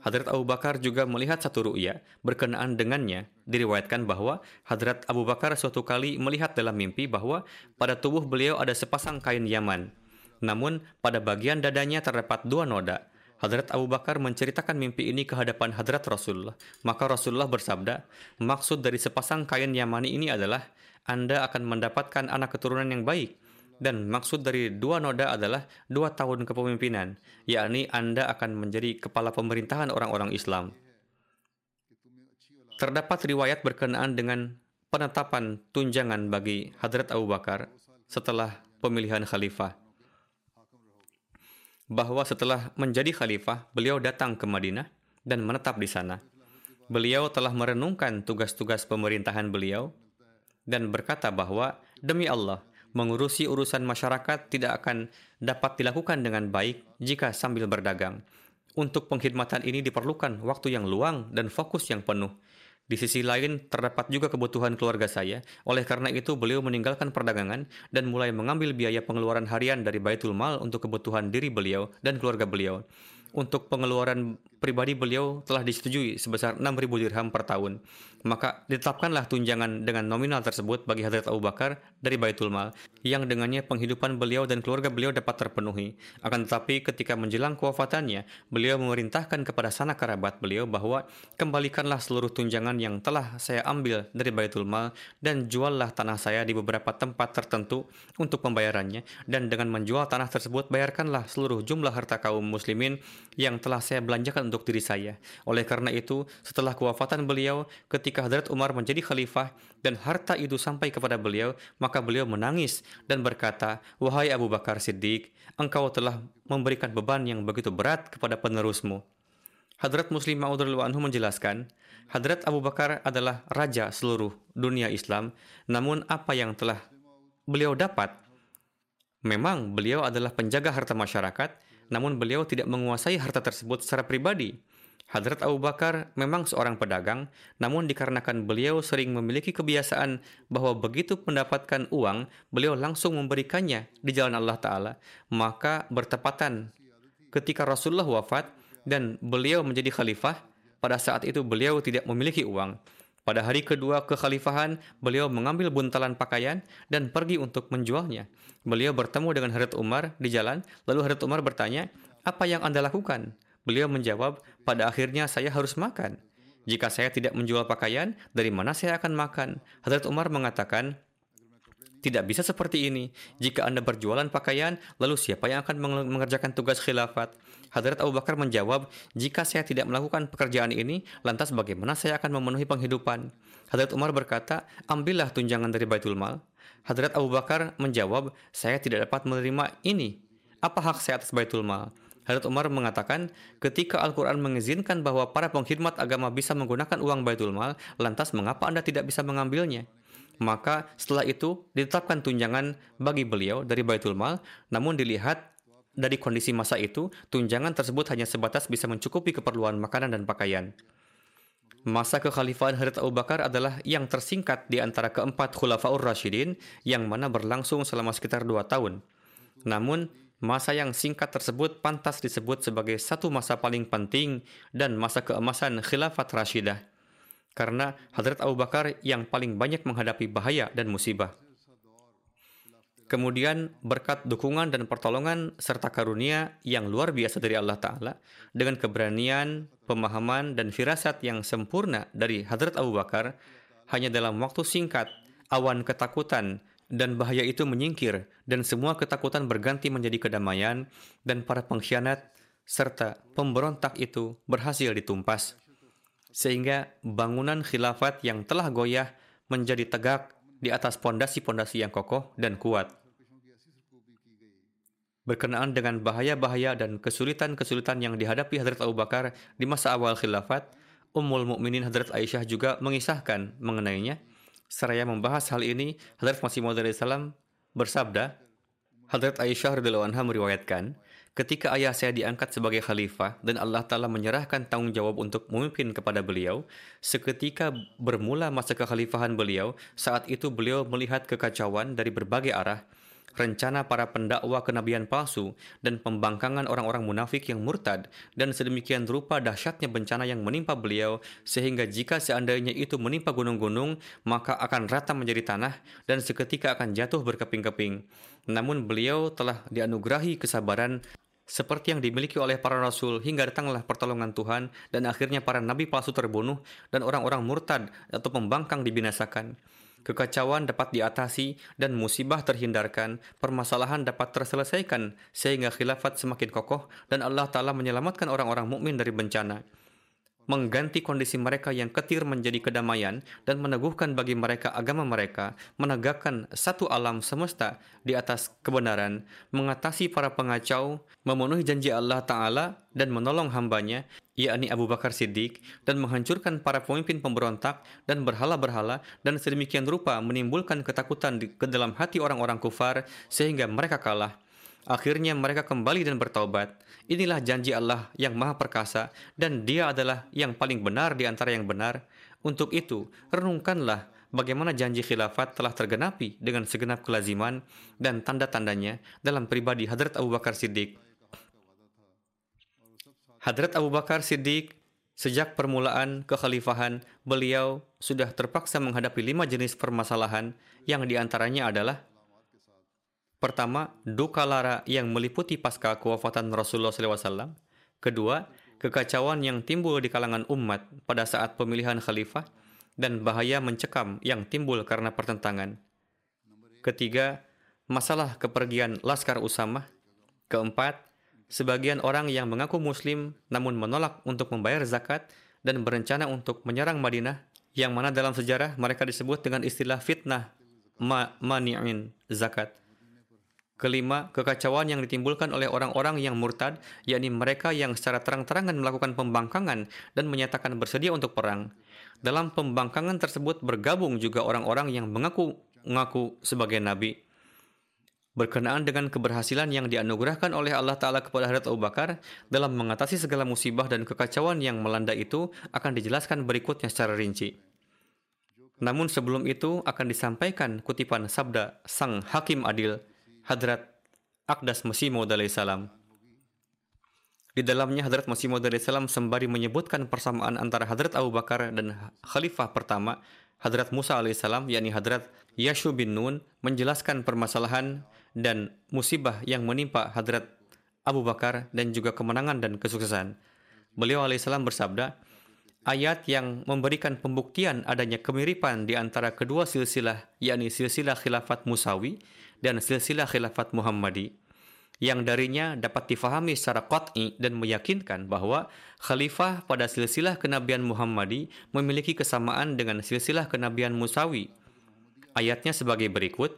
Hadrat Abu Bakar juga melihat satu ru'ya berkenaan dengannya. Diriwayatkan bahwa Hadrat Abu Bakar suatu kali melihat dalam mimpi bahwa pada tubuh beliau ada sepasang kain Yaman. Namun pada bagian dadanya terdapat dua noda. Hadrat Abu Bakar menceritakan mimpi ini ke hadapan Hadrat Rasulullah. Maka Rasulullah bersabda, maksud dari sepasang kain Yamani ini adalah Anda akan mendapatkan anak keturunan yang baik dan maksud dari dua noda adalah dua tahun kepemimpinan, yakni Anda akan menjadi kepala pemerintahan orang-orang Islam. Terdapat riwayat berkenaan dengan penetapan tunjangan bagi Hadrat Abu Bakar setelah pemilihan khalifah. Bahwa setelah menjadi khalifah, beliau datang ke Madinah dan menetap di sana. Beliau telah merenungkan tugas-tugas pemerintahan beliau dan berkata bahwa, Demi Allah, mengurusi urusan masyarakat tidak akan dapat dilakukan dengan baik jika sambil berdagang. Untuk pengkhidmatan ini diperlukan waktu yang luang dan fokus yang penuh. Di sisi lain, terdapat juga kebutuhan keluarga saya. Oleh karena itu, beliau meninggalkan perdagangan dan mulai mengambil biaya pengeluaran harian dari Baitul Mal untuk kebutuhan diri beliau dan keluarga beliau. Untuk pengeluaran pribadi beliau telah disetujui sebesar 6.000 dirham per tahun maka ditetapkanlah tunjangan dengan nominal tersebut bagi Hadrat Abu Bakar dari Baitul Mal, yang dengannya penghidupan beliau dan keluarga beliau dapat terpenuhi. Akan tetapi ketika menjelang kewafatannya, beliau memerintahkan kepada sanak kerabat beliau bahwa kembalikanlah seluruh tunjangan yang telah saya ambil dari Baitul Mal dan juallah tanah saya di beberapa tempat tertentu untuk pembayarannya dan dengan menjual tanah tersebut bayarkanlah seluruh jumlah harta kaum muslimin yang telah saya belanjakan untuk diri saya. Oleh karena itu, setelah kewafatan beliau, ketika Hadrat Umar menjadi khalifah dan harta itu sampai kepada beliau, maka beliau menangis dan berkata, Wahai Abu Bakar Siddiq, engkau telah memberikan beban yang begitu berat kepada penerusmu. Hadrat Muslim Ma'ud anhu menjelaskan, Hadrat Abu Bakar adalah raja seluruh dunia Islam, namun apa yang telah beliau dapat? Memang beliau adalah penjaga harta masyarakat, namun beliau tidak menguasai harta tersebut secara pribadi. Hadrat Abu Bakar memang seorang pedagang, namun dikarenakan beliau sering memiliki kebiasaan bahwa begitu mendapatkan uang, beliau langsung memberikannya di jalan Allah Ta'ala. Maka bertepatan ketika Rasulullah wafat dan beliau menjadi khalifah, pada saat itu beliau tidak memiliki uang. Pada hari kedua kekhalifahan, beliau mengambil buntalan pakaian dan pergi untuk menjualnya. Beliau bertemu dengan Hadrat Umar di jalan, lalu Hadrat Umar bertanya, apa yang Anda lakukan? Beliau menjawab, pada akhirnya saya harus makan. Jika saya tidak menjual pakaian, dari mana saya akan makan? Hadrat Umar mengatakan, tidak bisa seperti ini. Jika Anda berjualan pakaian, lalu siapa yang akan mengerjakan tugas khilafat? Hadrat Abu Bakar menjawab, jika saya tidak melakukan pekerjaan ini, lantas bagaimana saya akan memenuhi penghidupan? Hadrat Umar berkata, ambillah tunjangan dari Baitul Mal. Hadrat Abu Bakar menjawab, saya tidak dapat menerima ini. Apa hak saya atas Baitul Mal? Hadrat Umar mengatakan, ketika Al-Quran mengizinkan bahwa para pengkhidmat agama bisa menggunakan uang Baitul Mal, lantas mengapa Anda tidak bisa mengambilnya? Maka setelah itu ditetapkan tunjangan bagi beliau dari Baitul Mal, namun dilihat dari kondisi masa itu, tunjangan tersebut hanya sebatas bisa mencukupi keperluan makanan dan pakaian. Masa kekhalifahan Hadrat Abu Bakar adalah yang tersingkat di antara keempat Khulafaur Rashidin yang mana berlangsung selama sekitar dua tahun. Namun, Masa yang singkat tersebut pantas disebut sebagai satu masa paling penting dan masa keemasan khilafat Rashidah. Karena Hadrat Abu Bakar yang paling banyak menghadapi bahaya dan musibah. Kemudian berkat dukungan dan pertolongan serta karunia yang luar biasa dari Allah Ta'ala dengan keberanian, pemahaman, dan firasat yang sempurna dari Hadrat Abu Bakar, hanya dalam waktu singkat, awan ketakutan, dan bahaya itu menyingkir dan semua ketakutan berganti menjadi kedamaian dan para pengkhianat serta pemberontak itu berhasil ditumpas sehingga bangunan khilafat yang telah goyah menjadi tegak di atas pondasi-pondasi yang kokoh dan kuat berkenaan dengan bahaya-bahaya dan kesulitan-kesulitan yang dihadapi Hadrat Abu Bakar di masa awal khilafat, Ummul Mukminin Hadrat Aisyah juga mengisahkan mengenainya. Seraya membahas hal ini, Hadrat Masih Maud bersabda, Hadrat Aisyah radhiyallahu anha meriwayatkan, ketika ayah saya diangkat sebagai khalifah dan Allah Ta'ala menyerahkan tanggung jawab untuk memimpin kepada beliau, seketika bermula masa kekhalifahan beliau, saat itu beliau melihat kekacauan dari berbagai arah, rencana para pendakwa kenabian palsu dan pembangkangan orang-orang munafik yang murtad dan sedemikian rupa dahsyatnya bencana yang menimpa beliau sehingga jika seandainya itu menimpa gunung-gunung maka akan rata menjadi tanah dan seketika akan jatuh berkeping-keping. Namun beliau telah dianugerahi kesabaran seperti yang dimiliki oleh para rasul hingga datanglah pertolongan Tuhan dan akhirnya para nabi palsu terbunuh dan orang-orang murtad atau pembangkang dibinasakan. Kekacauan dapat diatasi dan musibah terhindarkan, permasalahan dapat terselesaikan sehingga khilafat semakin kokoh dan Allah Ta'ala menyelamatkan orang-orang mukmin dari bencana mengganti kondisi mereka yang ketir menjadi kedamaian dan meneguhkan bagi mereka agama mereka, menegakkan satu alam semesta di atas kebenaran, mengatasi para pengacau, memenuhi janji Allah Ta'ala dan menolong hambanya, yakni Abu Bakar Siddiq, dan menghancurkan para pemimpin pemberontak dan berhala-berhala dan sedemikian rupa menimbulkan ketakutan di, ke dalam hati orang-orang kufar sehingga mereka kalah. Akhirnya mereka kembali dan bertaubat. Inilah janji Allah yang maha perkasa dan dia adalah yang paling benar di antara yang benar. Untuk itu, renungkanlah bagaimana janji khilafat telah tergenapi dengan segenap kelaziman dan tanda-tandanya dalam pribadi Hadrat Abu Bakar Siddiq. Hadrat Abu Bakar Siddiq Sejak permulaan kekhalifahan, beliau sudah terpaksa menghadapi lima jenis permasalahan yang di antaranya adalah Pertama, duka lara yang meliputi pasca kewafatan Rasulullah SAW. Kedua, kekacauan yang timbul di kalangan umat pada saat pemilihan khalifah dan bahaya mencekam yang timbul karena pertentangan. Ketiga, masalah kepergian Laskar Usamah. Keempat, sebagian orang yang mengaku muslim namun menolak untuk membayar zakat dan berencana untuk menyerang Madinah yang mana dalam sejarah mereka disebut dengan istilah fitnah ma mani'in zakat. Kelima, kekacauan yang ditimbulkan oleh orang-orang yang murtad, yakni mereka yang secara terang-terangan melakukan pembangkangan dan menyatakan bersedia untuk perang. Dalam pembangkangan tersebut bergabung juga orang-orang yang mengaku mengaku sebagai nabi. Berkenaan dengan keberhasilan yang dianugerahkan oleh Allah Ta'ala kepada Hadrat Abu Bakar dalam mengatasi segala musibah dan kekacauan yang melanda itu akan dijelaskan berikutnya secara rinci. Namun sebelum itu akan disampaikan kutipan sabda Sang Hakim Adil Hadrat Akdas Masih Maud salam. Di dalamnya Hadrat Masih Maud salam sembari menyebutkan persamaan antara Hadrat Abu Bakar dan Khalifah pertama, Hadrat Musa alaihissalam, yakni Hadrat Yashu bin Nun, menjelaskan permasalahan dan musibah yang menimpa Hadrat Abu Bakar dan juga kemenangan dan kesuksesan. Beliau alaihissalam bersabda, ayat yang memberikan pembuktian adanya kemiripan di antara kedua silsilah, yakni silsilah khilafat Musawi dan silsilah khilafat Muhammadi yang darinya dapat difahami secara qat'i dan meyakinkan bahwa khalifah pada silsilah kenabian Muhammadi memiliki kesamaan dengan silsilah kenabian Musawi. Ayatnya sebagai berikut.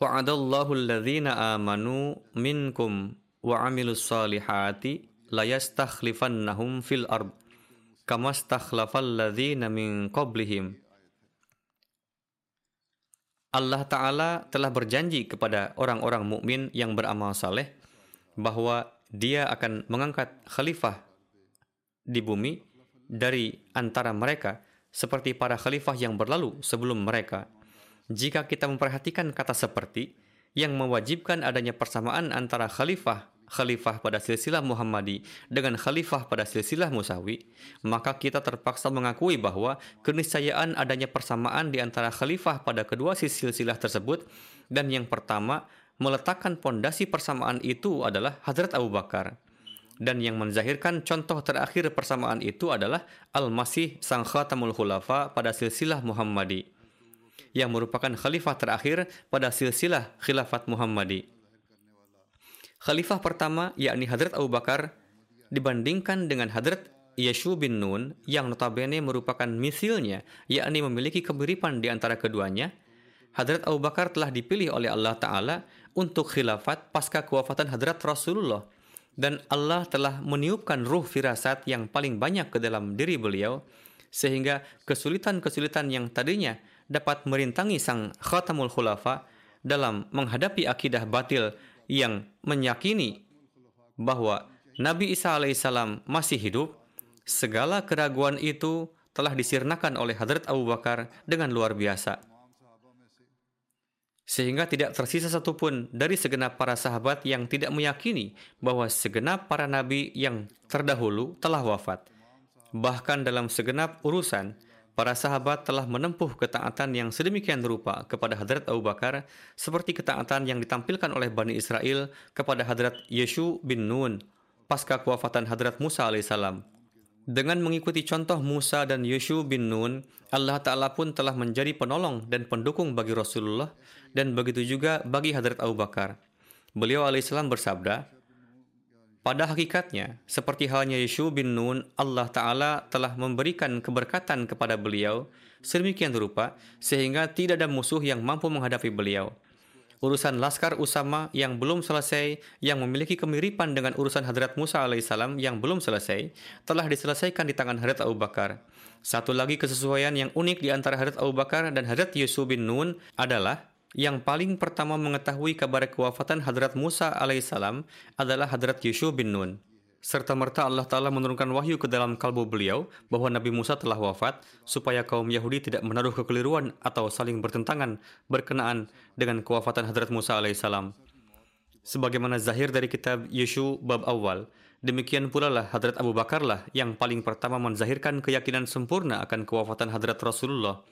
Wa'adallahu alladhina amanu minkum wa amilus salihati layastakhlifannahum fil ard kama ladzina min qablihim Allah Ta'ala telah berjanji kepada orang-orang mukmin yang beramal saleh bahwa dia akan mengangkat khalifah di bumi dari antara mereka seperti para khalifah yang berlalu sebelum mereka. Jika kita memperhatikan kata seperti yang mewajibkan adanya persamaan antara khalifah khalifah pada silsilah Muhammadi dengan khalifah pada silsilah Musawi, maka kita terpaksa mengakui bahwa keniscayaan adanya persamaan di antara khalifah pada kedua silsilah tersebut dan yang pertama meletakkan pondasi persamaan itu adalah Hadrat Abu Bakar. Dan yang menzahirkan contoh terakhir persamaan itu adalah Al-Masih Sang Khatamul Khulafa pada silsilah Muhammadi. yang merupakan khalifah terakhir pada silsilah khilafat Muhammadi. Khalifah pertama yakni Hadrat Abu Bakar dibandingkan dengan Hadrat Yeshu bin Nun yang notabene merupakan misilnya yakni memiliki kemiripan di antara keduanya, Hadrat Abu Bakar telah dipilih oleh Allah Ta'ala untuk khilafat pasca kewafatan Hadrat Rasulullah. Dan Allah telah meniupkan ruh firasat yang paling banyak ke dalam diri beliau sehingga kesulitan-kesulitan yang tadinya dapat merintangi sang khatamul khulafa dalam menghadapi akidah batil yang menyakini bahwa Nabi Isa alaihissalam masih hidup, segala keraguan itu telah disirnakan oleh Hadrat Abu Bakar dengan luar biasa sehingga tidak tersisa satupun dari segenap para sahabat yang tidak meyakini bahwa segenap para nabi yang terdahulu telah wafat. Bahkan dalam segenap urusan, para sahabat telah menempuh ketaatan yang sedemikian rupa kepada Hadrat Abu Bakar seperti ketaatan yang ditampilkan oleh Bani Israel kepada Hadrat Yeshu bin Nun pasca kewafatan Hadrat Musa alaihissalam. Dengan mengikuti contoh Musa dan Yusuf bin Nun, Allah Ta'ala pun telah menjadi penolong dan pendukung bagi Rasulullah dan begitu juga bagi Hadrat Abu Bakar. Beliau alaihissalam bersabda, pada hakikatnya, seperti halnya Yusuf bin Nun, Allah Ta'ala telah memberikan keberkatan kepada beliau sedemikian rupa sehingga tidak ada musuh yang mampu menghadapi beliau urusan Laskar Usama yang belum selesai, yang memiliki kemiripan dengan urusan Hadrat Musa alaihissalam yang belum selesai, telah diselesaikan di tangan Hadrat Abu Bakar. Satu lagi kesesuaian yang unik di antara Hadrat Abu Bakar dan Hadrat Yusuf bin Nun adalah yang paling pertama mengetahui kabar kewafatan Hadrat Musa alaihissalam adalah Hadrat Yusuf bin Nun serta merta Allah Ta'ala menurunkan wahyu ke dalam kalbu beliau bahwa Nabi Musa telah wafat supaya kaum Yahudi tidak menaruh kekeliruan atau saling bertentangan berkenaan dengan kewafatan Hadrat Musa alaihissalam. Sebagaimana zahir dari kitab Yeshu bab awal, demikian pula lah Hadrat Abu Bakar lah yang paling pertama menzahirkan keyakinan sempurna akan kewafatan Hadrat Rasulullah.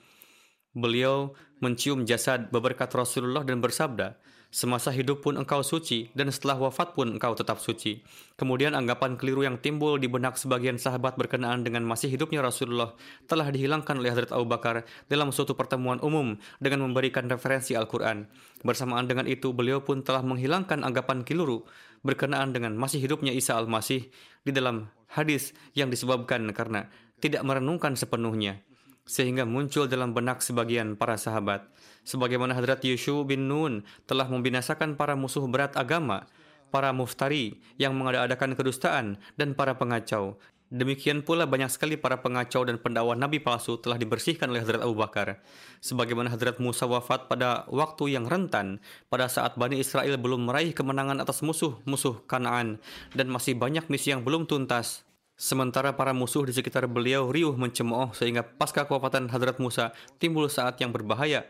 Beliau mencium jasad beberkat Rasulullah dan bersabda, Semasa hidup pun engkau suci, dan setelah wafat pun engkau tetap suci. Kemudian anggapan keliru yang timbul di benak sebagian sahabat berkenaan dengan masih hidupnya Rasulullah telah dihilangkan oleh Hadrat Abu Bakar dalam suatu pertemuan umum dengan memberikan referensi Al-Quran. Bersamaan dengan itu, beliau pun telah menghilangkan anggapan keliru berkenaan dengan masih hidupnya Isa Al-Masih di dalam hadis yang disebabkan karena tidak merenungkan sepenuhnya sehingga muncul dalam benak sebagian para sahabat sebagaimana Hadrat Yusuf bin Nun telah membinasakan para musuh berat agama, para muftari yang mengadakan kedustaan, dan para pengacau. Demikian pula banyak sekali para pengacau dan pendakwah Nabi palsu telah dibersihkan oleh Hadrat Abu Bakar. Sebagaimana Hadrat Musa wafat pada waktu yang rentan, pada saat Bani Israel belum meraih kemenangan atas musuh-musuh Kanaan, dan masih banyak misi yang belum tuntas. Sementara para musuh di sekitar beliau riuh mencemooh sehingga pasca kewafatan Hadrat Musa timbul saat yang berbahaya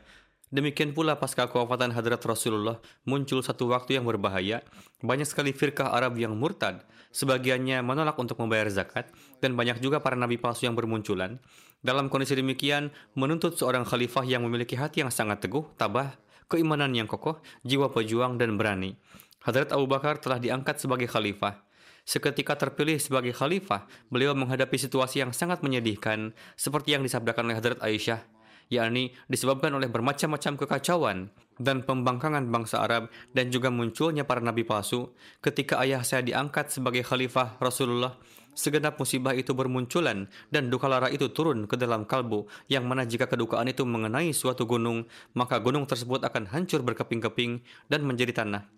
Demikian pula pasca kewafatan Hadrat Rasulullah muncul satu waktu yang berbahaya. Banyak sekali firkah Arab yang murtad, sebagiannya menolak untuk membayar zakat, dan banyak juga para nabi palsu yang bermunculan. Dalam kondisi demikian, menuntut seorang khalifah yang memiliki hati yang sangat teguh, tabah, keimanan yang kokoh, jiwa pejuang dan berani. Hadrat Abu Bakar telah diangkat sebagai khalifah. Seketika terpilih sebagai khalifah, beliau menghadapi situasi yang sangat menyedihkan, seperti yang disabdakan oleh Hadrat Aisyah yakni disebabkan oleh bermacam-macam kekacauan dan pembangkangan bangsa Arab dan juga munculnya para nabi palsu. Ketika ayah saya diangkat sebagai khalifah Rasulullah, segenap musibah itu bermunculan dan duka lara itu turun ke dalam kalbu yang mana jika kedukaan itu mengenai suatu gunung, maka gunung tersebut akan hancur berkeping-keping dan menjadi tanah.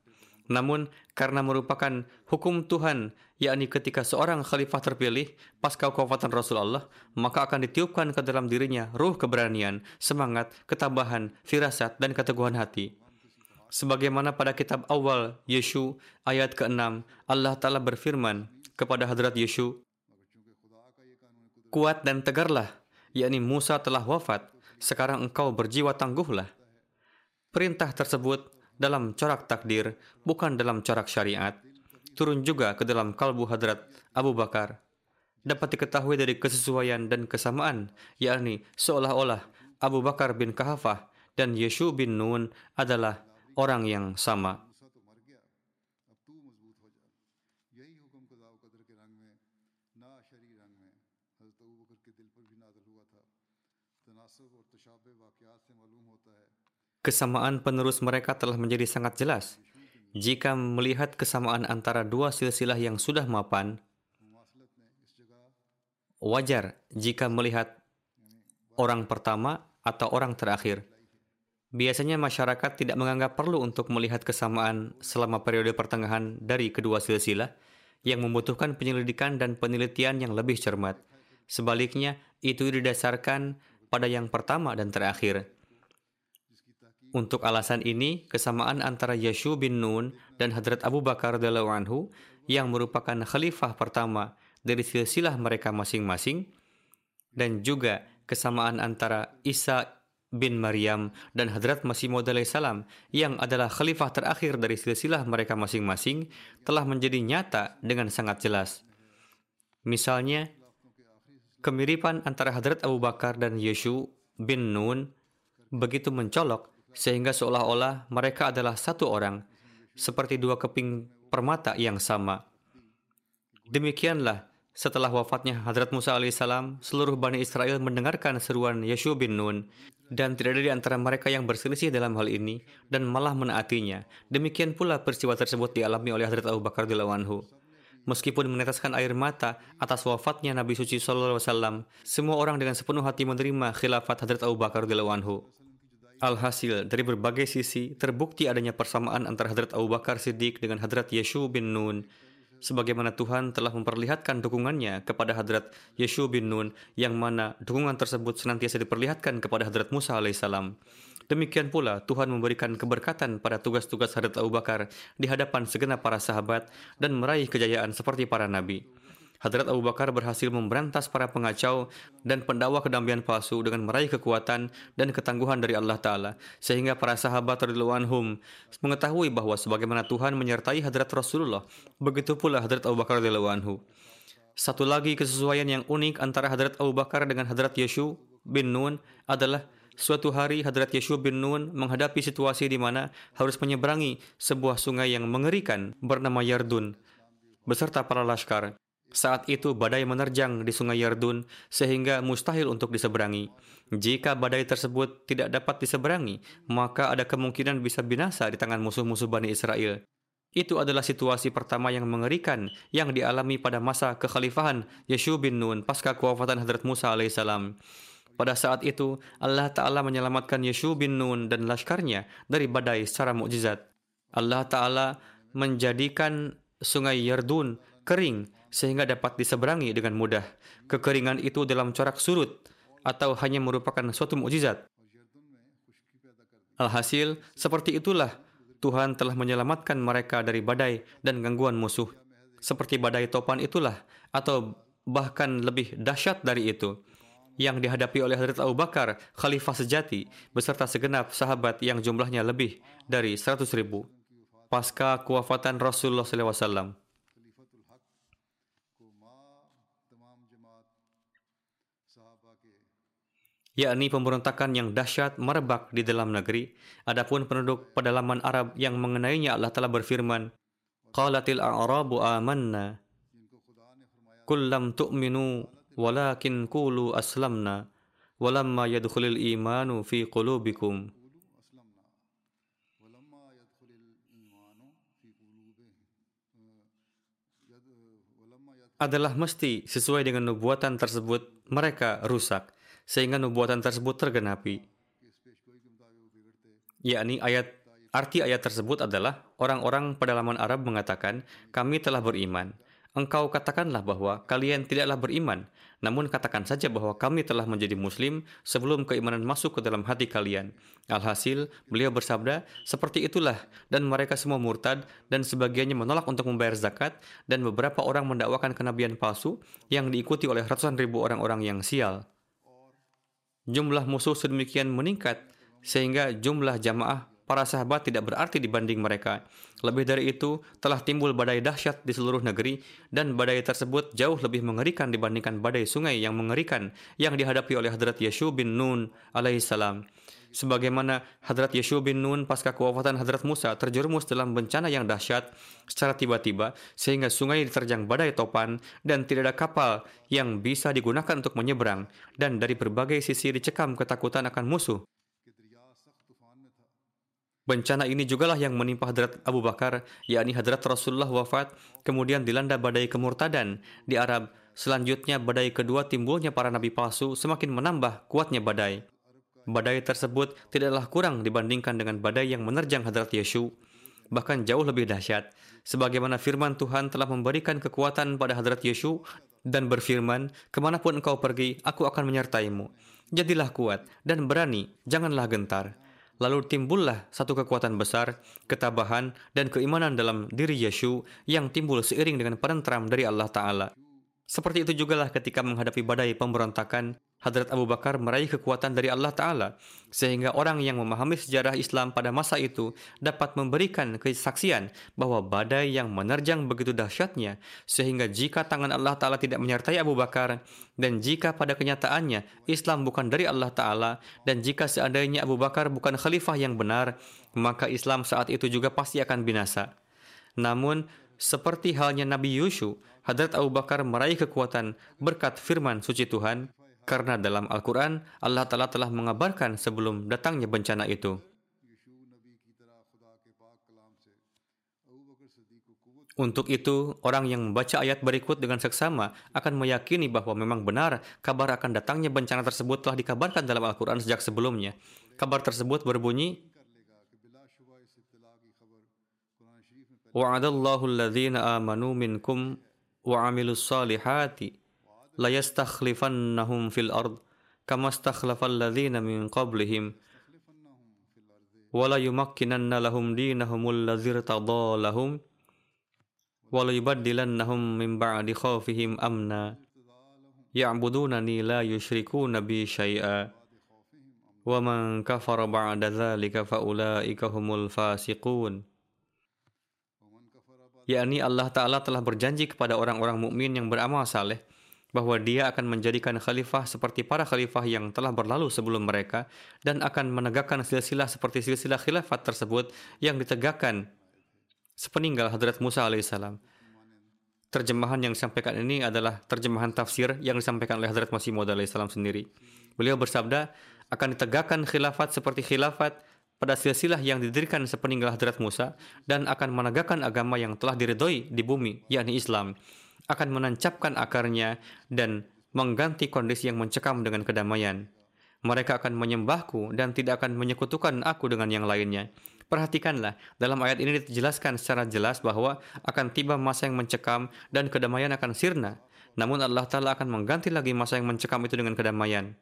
Namun, karena merupakan hukum Tuhan, yakni ketika seorang khalifah terpilih pasca kewafatan Rasulullah, maka akan ditiupkan ke dalam dirinya ruh keberanian, semangat, ketabahan, firasat, dan keteguhan hati. Sebagaimana pada kitab awal Yeshu ayat ke-6, Allah Ta'ala berfirman kepada Hadrat Yeshu, Kuat dan tegarlah, yakni Musa telah wafat, sekarang engkau berjiwa tangguhlah. Perintah tersebut dalam corak takdir, bukan dalam corak syariat, turun juga ke dalam kalbu hadrat Abu Bakar. Dapat diketahui dari kesesuaian dan kesamaan, yakni seolah-olah Abu Bakar bin Kahafah dan Yeshu bin Nun adalah orang yang sama. Kesamaan penerus mereka telah menjadi sangat jelas. Jika melihat kesamaan antara dua silsilah yang sudah mapan, wajar jika melihat orang pertama atau orang terakhir. Biasanya masyarakat tidak menganggap perlu untuk melihat kesamaan selama periode pertengahan dari kedua silsilah yang membutuhkan penyelidikan dan penelitian yang lebih cermat. Sebaliknya, itu didasarkan pada yang pertama dan terakhir. Untuk alasan ini, kesamaan antara Yashu bin Nun dan Hadrat Abu Bakar radhiyallahu anhu yang merupakan khalifah pertama dari silsilah mereka masing-masing dan juga kesamaan antara Isa bin Maryam dan Hadrat Masih Maud salam yang adalah khalifah terakhir dari silsilah mereka masing-masing telah menjadi nyata dengan sangat jelas. Misalnya, kemiripan antara Hadrat Abu Bakar dan Yeshu bin Nun begitu mencolok sehingga seolah-olah mereka adalah satu orang, seperti dua keping permata yang sama. Demikianlah, setelah wafatnya Hadrat Musa alaihissalam, seluruh Bani Israel mendengarkan seruan Yeshu bin Nun, dan tidak ada di antara mereka yang berselisih dalam hal ini, dan malah menaatinya. Demikian pula peristiwa tersebut dialami oleh Hadrat Abu Bakar radhiyallahu anhu. Meskipun meneteskan air mata atas wafatnya Nabi Suci Sallallahu Alaihi Wasallam, semua orang dengan sepenuh hati menerima khilafat Hadrat Abu Bakar radhiyallahu anhu. Alhasil, dari berbagai sisi, terbukti adanya persamaan antara Hadrat Abu Bakar Siddiq dengan Hadrat Yeshu bin Nun, sebagaimana Tuhan telah memperlihatkan dukungannya kepada Hadrat Yeshu bin Nun, yang mana dukungan tersebut senantiasa diperlihatkan kepada Hadrat Musa alaihissalam. Demikian pula Tuhan memberikan keberkatan pada tugas-tugas Hadrat Abu Bakar di hadapan segenap para sahabat dan meraih kejayaan seperti para nabi. Hadrat Abu Bakar berhasil memberantas para pengacau dan pendakwa kedamaian palsu dengan meraih kekuatan dan ketangguhan dari Allah Ta'ala. Sehingga para sahabat radhiyallahu anhum mengetahui bahwa sebagaimana Tuhan menyertai Hadrat Rasulullah, begitu pula Hadrat Abu Bakar radhiyallahu anhu. Satu lagi kesesuaian yang unik antara Hadrat Abu Bakar dengan Hadrat Yeshu bin Nun adalah suatu hari Hadrat Yeshu bin Nun menghadapi situasi di mana harus menyeberangi sebuah sungai yang mengerikan bernama Yardun beserta para laskar. Saat itu badai menerjang di sungai Yardun sehingga mustahil untuk diseberangi. Jika badai tersebut tidak dapat diseberangi, maka ada kemungkinan bisa binasa di tangan musuh-musuh Bani Israel. Itu adalah situasi pertama yang mengerikan yang dialami pada masa kekhalifahan Yeshu bin Nun pasca kewafatan Hadrat Musa alaihissalam. Pada saat itu, Allah Ta'ala menyelamatkan Yeshu bin Nun dan laskarnya dari badai secara mukjizat. Allah Ta'ala menjadikan sungai Yardun kering sehingga dapat diseberangi dengan mudah. Kekeringan itu dalam corak surut atau hanya merupakan suatu mukjizat. Alhasil, seperti itulah Tuhan telah menyelamatkan mereka dari badai dan gangguan musuh. Seperti badai topan itulah, atau bahkan lebih dahsyat dari itu, yang dihadapi oleh Hadrat Abu Bakar, khalifah sejati, beserta segenap sahabat yang jumlahnya lebih dari 100 ribu. Pasca kewafatan Rasulullah SAW. yakni pemberontakan yang dahsyat merebak di dalam negeri. Adapun penduduk pedalaman Arab yang mengenainya Allah telah berfirman, Qalatil a'rabu amanna, kullam tu'minu, walakin kulu aslamna, walamma yadkhulil imanu fi qulubikum. adalah mesti sesuai dengan nubuatan tersebut mereka rusak sehingga nubuatan tersebut tergenapi. Yakni ayat arti ayat tersebut adalah orang-orang pedalaman Arab mengatakan, "Kami telah beriman." Engkau katakanlah bahwa kalian tidaklah beriman, namun katakan saja bahwa kami telah menjadi muslim sebelum keimanan masuk ke dalam hati kalian. Alhasil, beliau bersabda, seperti itulah, dan mereka semua murtad, dan sebagiannya menolak untuk membayar zakat, dan beberapa orang mendakwakan kenabian palsu yang diikuti oleh ratusan ribu orang-orang yang sial jumlah musuh sedemikian meningkat sehingga jumlah jamaah para sahabat tidak berarti dibanding mereka. Lebih dari itu, telah timbul badai dahsyat di seluruh negeri dan badai tersebut jauh lebih mengerikan dibandingkan badai sungai yang mengerikan yang dihadapi oleh Hadrat Yeshu bin Nun alaihissalam. Sebagaimana Hadrat Yeshu bin Nun pasca kewafatan Hadrat Musa terjerumus dalam bencana yang dahsyat secara tiba-tiba sehingga sungai diterjang badai topan dan tidak ada kapal yang bisa digunakan untuk menyeberang dan dari berbagai sisi dicekam ketakutan akan musuh. Bencana ini jugalah yang menimpa Hadrat Abu Bakar, yakni Hadrat Rasulullah wafat, kemudian dilanda badai kemurtadan di Arab. Selanjutnya badai kedua timbulnya para nabi palsu semakin menambah kuatnya badai. Badai tersebut tidaklah kurang dibandingkan dengan badai yang menerjang Hadrat Yeshu, bahkan jauh lebih dahsyat. Sebagaimana firman Tuhan telah memberikan kekuatan pada Hadrat Yeshu dan berfirman, ke mana pun engkau pergi, aku akan menyertaimu. Jadilah kuat dan berani, janganlah gentar. Lalu timbullah satu kekuatan besar, ketabahan, dan keimanan dalam diri Yeshu yang timbul seiring dengan penentram dari Allah Ta'ala. Seperti itu jugalah ketika menghadapi badai pemberontakan, Hadrat Abu Bakar meraih kekuatan dari Allah Ta'ala, sehingga orang yang memahami sejarah Islam pada masa itu dapat memberikan kesaksian bahwa badai yang menerjang begitu dahsyatnya, sehingga jika tangan Allah Ta'ala tidak menyertai Abu Bakar, dan jika pada kenyataannya Islam bukan dari Allah Ta'ala, dan jika seandainya Abu Bakar bukan khalifah yang benar, maka Islam saat itu juga pasti akan binasa. Namun, seperti halnya Nabi Yusuf, Hadrat Abu Bakar meraih kekuatan berkat firman suci Tuhan, karena dalam Al-Quran, Allah Ta'ala telah mengabarkan sebelum datangnya bencana itu. Untuk itu, orang yang membaca ayat berikut dengan seksama akan meyakini bahwa memang benar kabar akan datangnya bencana tersebut telah dikabarkan dalam Al-Quran sejak sebelumnya. Kabar tersebut berbunyi, وَعَدَ الَّذِينَ آمَنُوا مِنْكُمْ وَعَمِلُوا الصَّالِحَاتِ la fil ard kama stakhlafal ladzina min qablihim wala yumakkinanna lahum dinahumul ladzir tadallahum wala yubaddilannahum min ba'di khawfihim amna ya'budunani la yushrikuna bi syai'a wa man kafara ba'da dzalika fa الفاسقون fasiqun. Yakni Allah taala telah berjanji kepada orang-orang mukmin yang beramal saleh bahwa dia akan menjadikan khalifah seperti para khalifah yang telah berlalu sebelum mereka dan akan menegakkan silsilah seperti silsilah khilafat tersebut yang ditegakkan sepeninggal Hadrat Musa alaihissalam. Terjemahan yang disampaikan ini adalah terjemahan tafsir yang disampaikan oleh Hadrat Masih Maud alaihissalam sendiri. Beliau bersabda, akan ditegakkan khilafat seperti khilafat pada silsilah yang didirikan sepeninggal Hadrat Musa dan akan menegakkan agama yang telah diridhoi di bumi, yakni Islam akan menancapkan akarnya dan mengganti kondisi yang mencekam dengan kedamaian. Mereka akan menyembahku dan tidak akan menyekutukan aku dengan yang lainnya. Perhatikanlah, dalam ayat ini dijelaskan secara jelas bahwa akan tiba masa yang mencekam dan kedamaian akan sirna. Namun Allah Ta'ala akan mengganti lagi masa yang mencekam itu dengan kedamaian.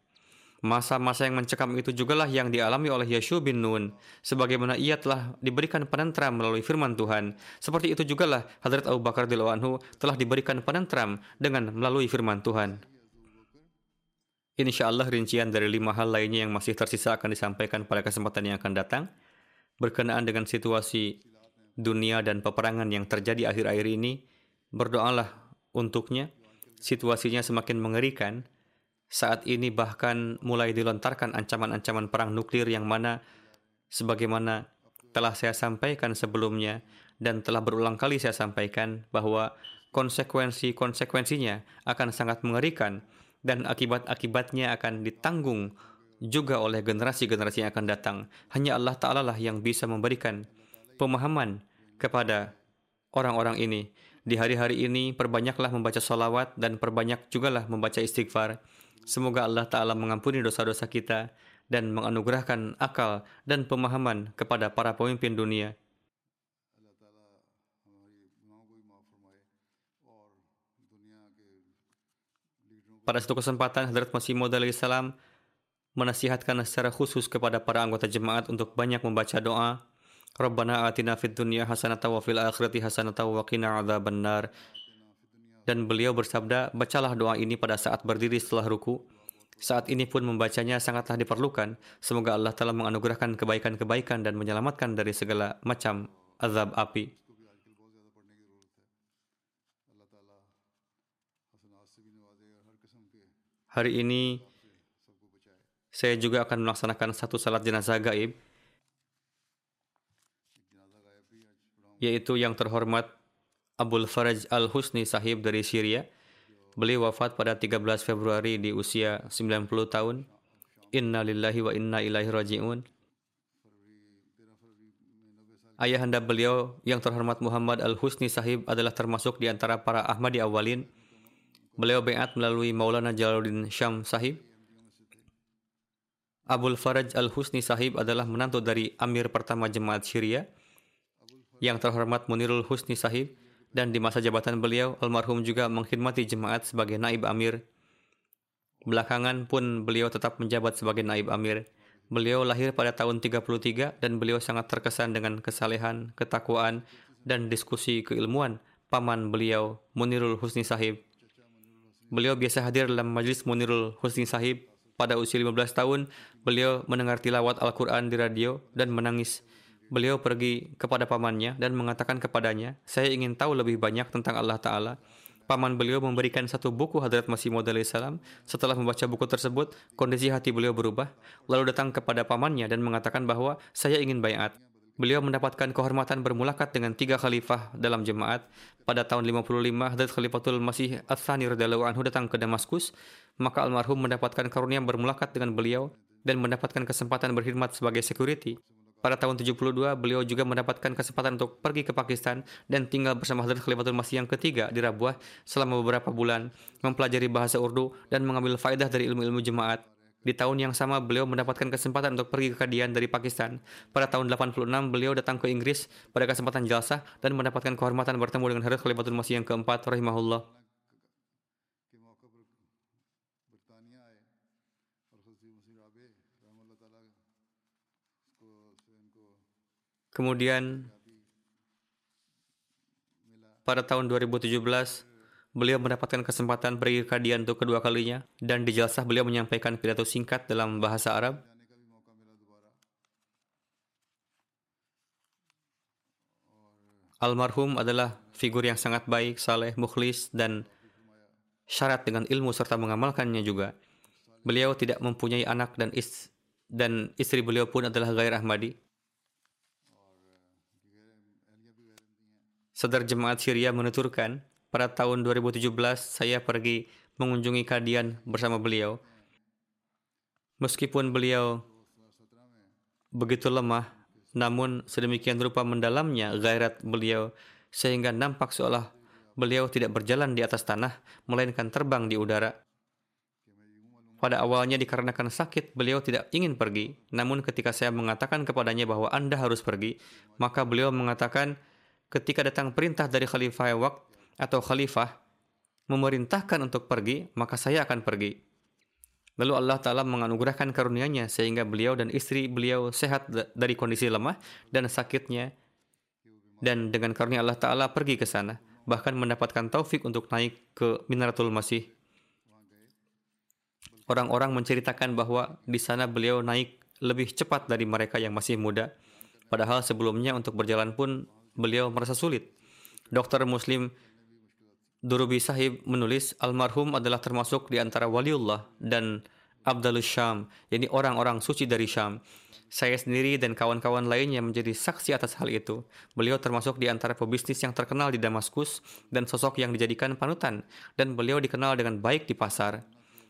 Masa-masa yang mencekam itu jugalah yang dialami oleh Yeshu bin Nun, sebagaimana ia telah diberikan penentram melalui firman Tuhan. Seperti itu jugalah Hadrat Abu Bakar anhu telah diberikan penentram dengan melalui firman Tuhan. Insya Allah rincian dari lima hal lainnya yang masih tersisa akan disampaikan pada kesempatan yang akan datang. Berkenaan dengan situasi dunia dan peperangan yang terjadi akhir-akhir ini, berdoalah untuknya. Situasinya semakin mengerikan, saat ini bahkan mulai dilontarkan ancaman-ancaman perang nuklir yang mana sebagaimana telah saya sampaikan sebelumnya dan telah berulang kali saya sampaikan bahwa konsekuensi-konsekuensinya akan sangat mengerikan dan akibat-akibatnya akan ditanggung juga oleh generasi-generasi yang akan datang. Hanya Allah Ta'ala lah yang bisa memberikan pemahaman kepada orang-orang ini. Di hari-hari ini perbanyaklah membaca salawat dan perbanyak jugalah membaca istighfar. Semoga Allah Ta'ala mengampuni dosa-dosa kita dan menganugerahkan akal dan pemahaman kepada para pemimpin dunia. Pada satu kesempatan, Hadrat Masih Maud salam menasihatkan secara khusus kepada para anggota jemaat untuk banyak membaca doa Rabbana atina fid dunya hasanatan wa fil akhirati hasanatan wa qina adzabannar dan beliau bersabda, bacalah doa ini pada saat berdiri setelah ruku. Saat ini pun membacanya sangatlah diperlukan. Semoga Allah telah menganugerahkan kebaikan-kebaikan dan menyelamatkan dari segala macam azab api. Hari ini saya juga akan melaksanakan satu salat jenazah gaib yaitu yang terhormat Abul Faraj Al-Husni Sahib dari Syria. Beliau wafat pada 13 Februari di usia 90 tahun. Inna lillahi wa inna ilaihi raji'un. Ayahanda beliau yang terhormat Muhammad Al-Husni Sahib adalah termasuk di antara para Ahmadi awalin. Beliau beat melalui Maulana Jalaluddin Syam Sahib. Abul Faraj Al-Husni Sahib adalah menantu dari Amir pertama Jemaat Syria yang terhormat Munirul Husni Sahib dan di masa jabatan beliau almarhum juga mengkhidmati jemaat sebagai naib amir. Belakangan pun beliau tetap menjabat sebagai naib amir. Beliau lahir pada tahun 33 dan beliau sangat terkesan dengan kesalehan, ketakwaan, dan diskusi keilmuan paman beliau Munirul Husni Sahib. Beliau biasa hadir dalam majlis Munirul Husni Sahib. Pada usia 15 tahun, beliau mendengar tilawat Al-Quran di radio dan menangis. Beliau pergi kepada pamannya dan mengatakan kepadanya, saya ingin tahu lebih banyak tentang Allah Ta'ala. Paman beliau memberikan satu buku Hadrat Masih Maud salam. Setelah membaca buku tersebut, kondisi hati beliau berubah. Lalu datang kepada pamannya dan mengatakan bahwa saya ingin bayat. Beliau mendapatkan kehormatan bermulakat dengan tiga khalifah dalam jemaat. Pada tahun 55, Hadrat Khalifatul Masih Ats-Tsani radhiyallahu anhu datang ke Damaskus. Maka almarhum mendapatkan karunia bermulakat dengan beliau dan mendapatkan kesempatan berkhidmat sebagai security. Pada tahun 72, beliau juga mendapatkan kesempatan untuk pergi ke Pakistan dan tinggal bersama Hadrat Khalifatul Masih yang ketiga di Rabuah selama beberapa bulan, mempelajari bahasa Urdu dan mengambil faedah dari ilmu-ilmu jemaat. Di tahun yang sama, beliau mendapatkan kesempatan untuk pergi ke Kadian dari Pakistan. Pada tahun 86, beliau datang ke Inggris pada kesempatan jalsah dan mendapatkan kehormatan bertemu dengan Hadrat Khalifatul Masih yang keempat, rahimahullah. Kemudian pada tahun 2017 beliau mendapatkan kesempatan pergi ke Kadian untuk kedua kalinya dan di jelasah beliau menyampaikan pidato singkat dalam bahasa Arab. Almarhum adalah figur yang sangat baik, saleh, mukhlis, dan syarat dengan ilmu serta mengamalkannya juga. Beliau tidak mempunyai anak dan is dan istri beliau pun adalah Gair Ahmadi. Sadar Jemaat Syria menuturkan, pada tahun 2017 saya pergi mengunjungi Kadian bersama beliau. Meskipun beliau begitu lemah, namun sedemikian rupa mendalamnya gairat beliau sehingga nampak seolah beliau tidak berjalan di atas tanah, melainkan terbang di udara. Pada awalnya dikarenakan sakit, beliau tidak ingin pergi. Namun ketika saya mengatakan kepadanya bahwa Anda harus pergi, maka beliau mengatakan, ketika datang perintah dari khalifah waqt atau khalifah memerintahkan untuk pergi, maka saya akan pergi. Lalu Allah Ta'ala menganugerahkan karunia-Nya sehingga beliau dan istri beliau sehat da- dari kondisi lemah dan sakitnya. Dan dengan karunia Allah Ta'ala pergi ke sana. Bahkan mendapatkan taufik untuk naik ke Minaratul Masih. Orang-orang menceritakan bahwa di sana beliau naik lebih cepat dari mereka yang masih muda. Padahal sebelumnya untuk berjalan pun beliau merasa sulit. Dokter Muslim Durubi Sahib menulis almarhum adalah termasuk di antara waliullah dan Abdalus Syam, yakni orang-orang suci dari Syam. Saya sendiri dan kawan-kawan lainnya menjadi saksi atas hal itu. Beliau termasuk di antara pebisnis yang terkenal di Damaskus dan sosok yang dijadikan panutan, dan beliau dikenal dengan baik di pasar.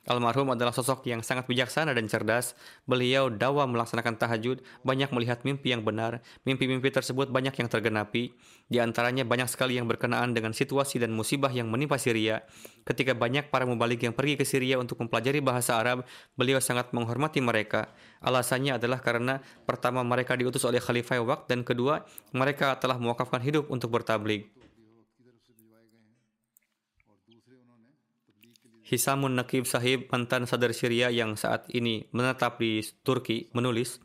Almarhum adalah sosok yang sangat bijaksana dan cerdas. Beliau dawa melaksanakan tahajud, banyak melihat mimpi yang benar. Mimpi-mimpi tersebut banyak yang tergenapi. Di antaranya banyak sekali yang berkenaan dengan situasi dan musibah yang menimpa Syria. Ketika banyak para mubalik yang pergi ke Syria untuk mempelajari bahasa Arab, beliau sangat menghormati mereka. Alasannya adalah karena pertama mereka diutus oleh Khalifah Waqt dan kedua mereka telah mewakafkan hidup untuk bertablig. Hisamun Nakib Sahib, mantan sadar Syria yang saat ini menetap di Turki, menulis,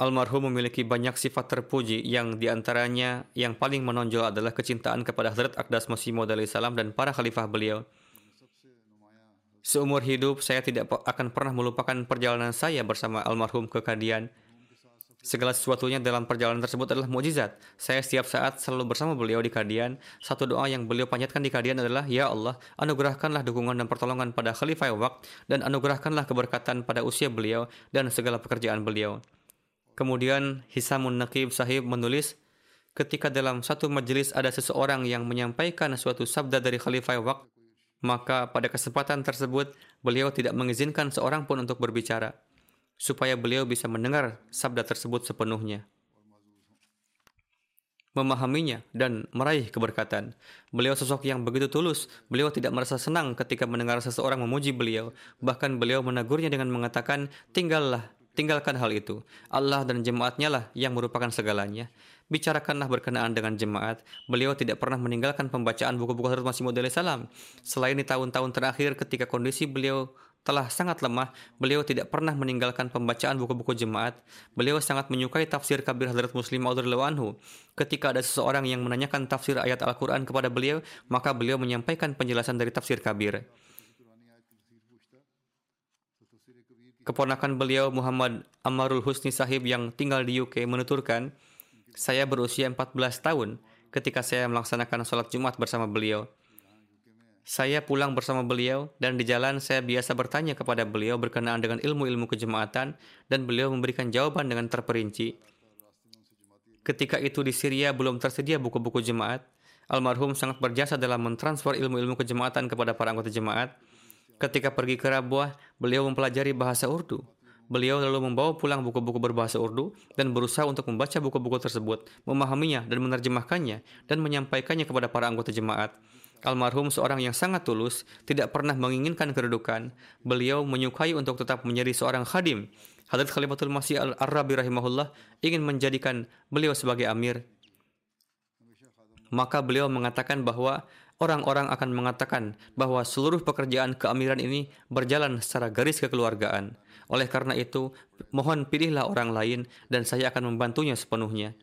Almarhum memiliki banyak sifat terpuji yang di antaranya yang paling menonjol adalah kecintaan kepada Hazrat Aqdas Masih Maud salam dan para khalifah beliau. Seumur hidup saya tidak akan pernah melupakan perjalanan saya bersama almarhum ke Kadian. Segala sesuatunya dalam perjalanan tersebut adalah mukjizat. Saya setiap saat selalu bersama beliau di Kadian. Satu doa yang beliau panjatkan di Kadian adalah, Ya Allah, anugerahkanlah dukungan dan pertolongan pada Khalifah Waqt dan anugerahkanlah keberkatan pada usia beliau dan segala pekerjaan beliau. Kemudian Hisamun Naqib sahib menulis, ketika dalam satu majelis ada seseorang yang menyampaikan suatu sabda dari Khalifah Waqt, maka pada kesempatan tersebut beliau tidak mengizinkan seorang pun untuk berbicara supaya beliau bisa mendengar sabda tersebut sepenuhnya, memahaminya, dan meraih keberkatan. Beliau sosok yang begitu tulus. Beliau tidak merasa senang ketika mendengar seseorang memuji beliau. Bahkan beliau menegurnya dengan mengatakan, tinggallah, tinggalkan hal itu. Allah dan jemaatnya lah yang merupakan segalanya. Bicarakanlah berkenaan dengan jemaat. Beliau tidak pernah meninggalkan pembacaan buku-buku Hazrat Masih Maud salam. Selain di tahun-tahun terakhir ketika kondisi beliau telah sangat lemah, beliau tidak pernah meninggalkan pembacaan buku-buku jemaat. Beliau sangat menyukai tafsir kabir Hadrat Muslim Maud anhu. Ketika ada seseorang yang menanyakan tafsir ayat Al-Quran kepada beliau, maka beliau menyampaikan penjelasan dari tafsir kabir. Keponakan beliau Muhammad Amarul Husni Sahib yang tinggal di UK menuturkan, saya berusia 14 tahun ketika saya melaksanakan sholat Jumat bersama beliau. Saya pulang bersama beliau dan di jalan saya biasa bertanya kepada beliau berkenaan dengan ilmu-ilmu kejemaatan dan beliau memberikan jawaban dengan terperinci. Ketika itu di Syria belum tersedia buku-buku jemaat, almarhum sangat berjasa dalam mentransfer ilmu-ilmu kejemaatan kepada para anggota jemaat. Ketika pergi ke Rabuah, beliau mempelajari bahasa Urdu. Beliau lalu membawa pulang buku-buku berbahasa Urdu dan berusaha untuk membaca buku-buku tersebut, memahaminya dan menerjemahkannya dan menyampaikannya kepada para anggota jemaat. Almarhum seorang yang sangat tulus, tidak pernah menginginkan kedudukan. Beliau menyukai untuk tetap menjadi seorang khadim. Hadrat Khalifatul Masih Al-Arabi rahimahullah ingin menjadikan beliau sebagai amir. Maka beliau mengatakan bahwa orang-orang akan mengatakan bahwa seluruh pekerjaan keamiran ini berjalan secara garis kekeluargaan. Oleh karena itu, mohon pilihlah orang lain dan saya akan membantunya sepenuhnya.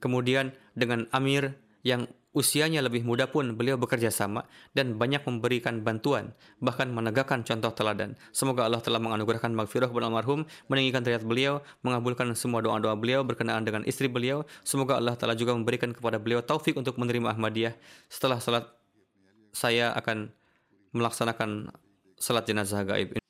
Kemudian dengan amir yang Usianya lebih muda pun beliau bekerja sama dan banyak memberikan bantuan, bahkan menegakkan contoh teladan. Semoga Allah telah menganugerahkan maghfirah kepada almarhum, meninggikan derajat beliau, mengabulkan semua doa-doa beliau berkenaan dengan istri beliau. Semoga Allah telah juga memberikan kepada beliau taufik untuk menerima Ahmadiyah. Setelah salat, saya akan melaksanakan salat jenazah gaib.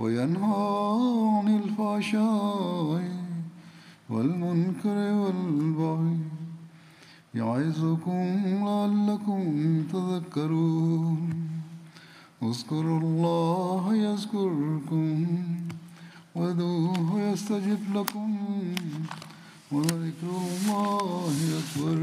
وينهى عن الفحشاء والمنكر والبغي يعظكم لعلكم تذكرون. اذكروا الله يذكركم ودوه يستجب لكم وذكر الله أكبر.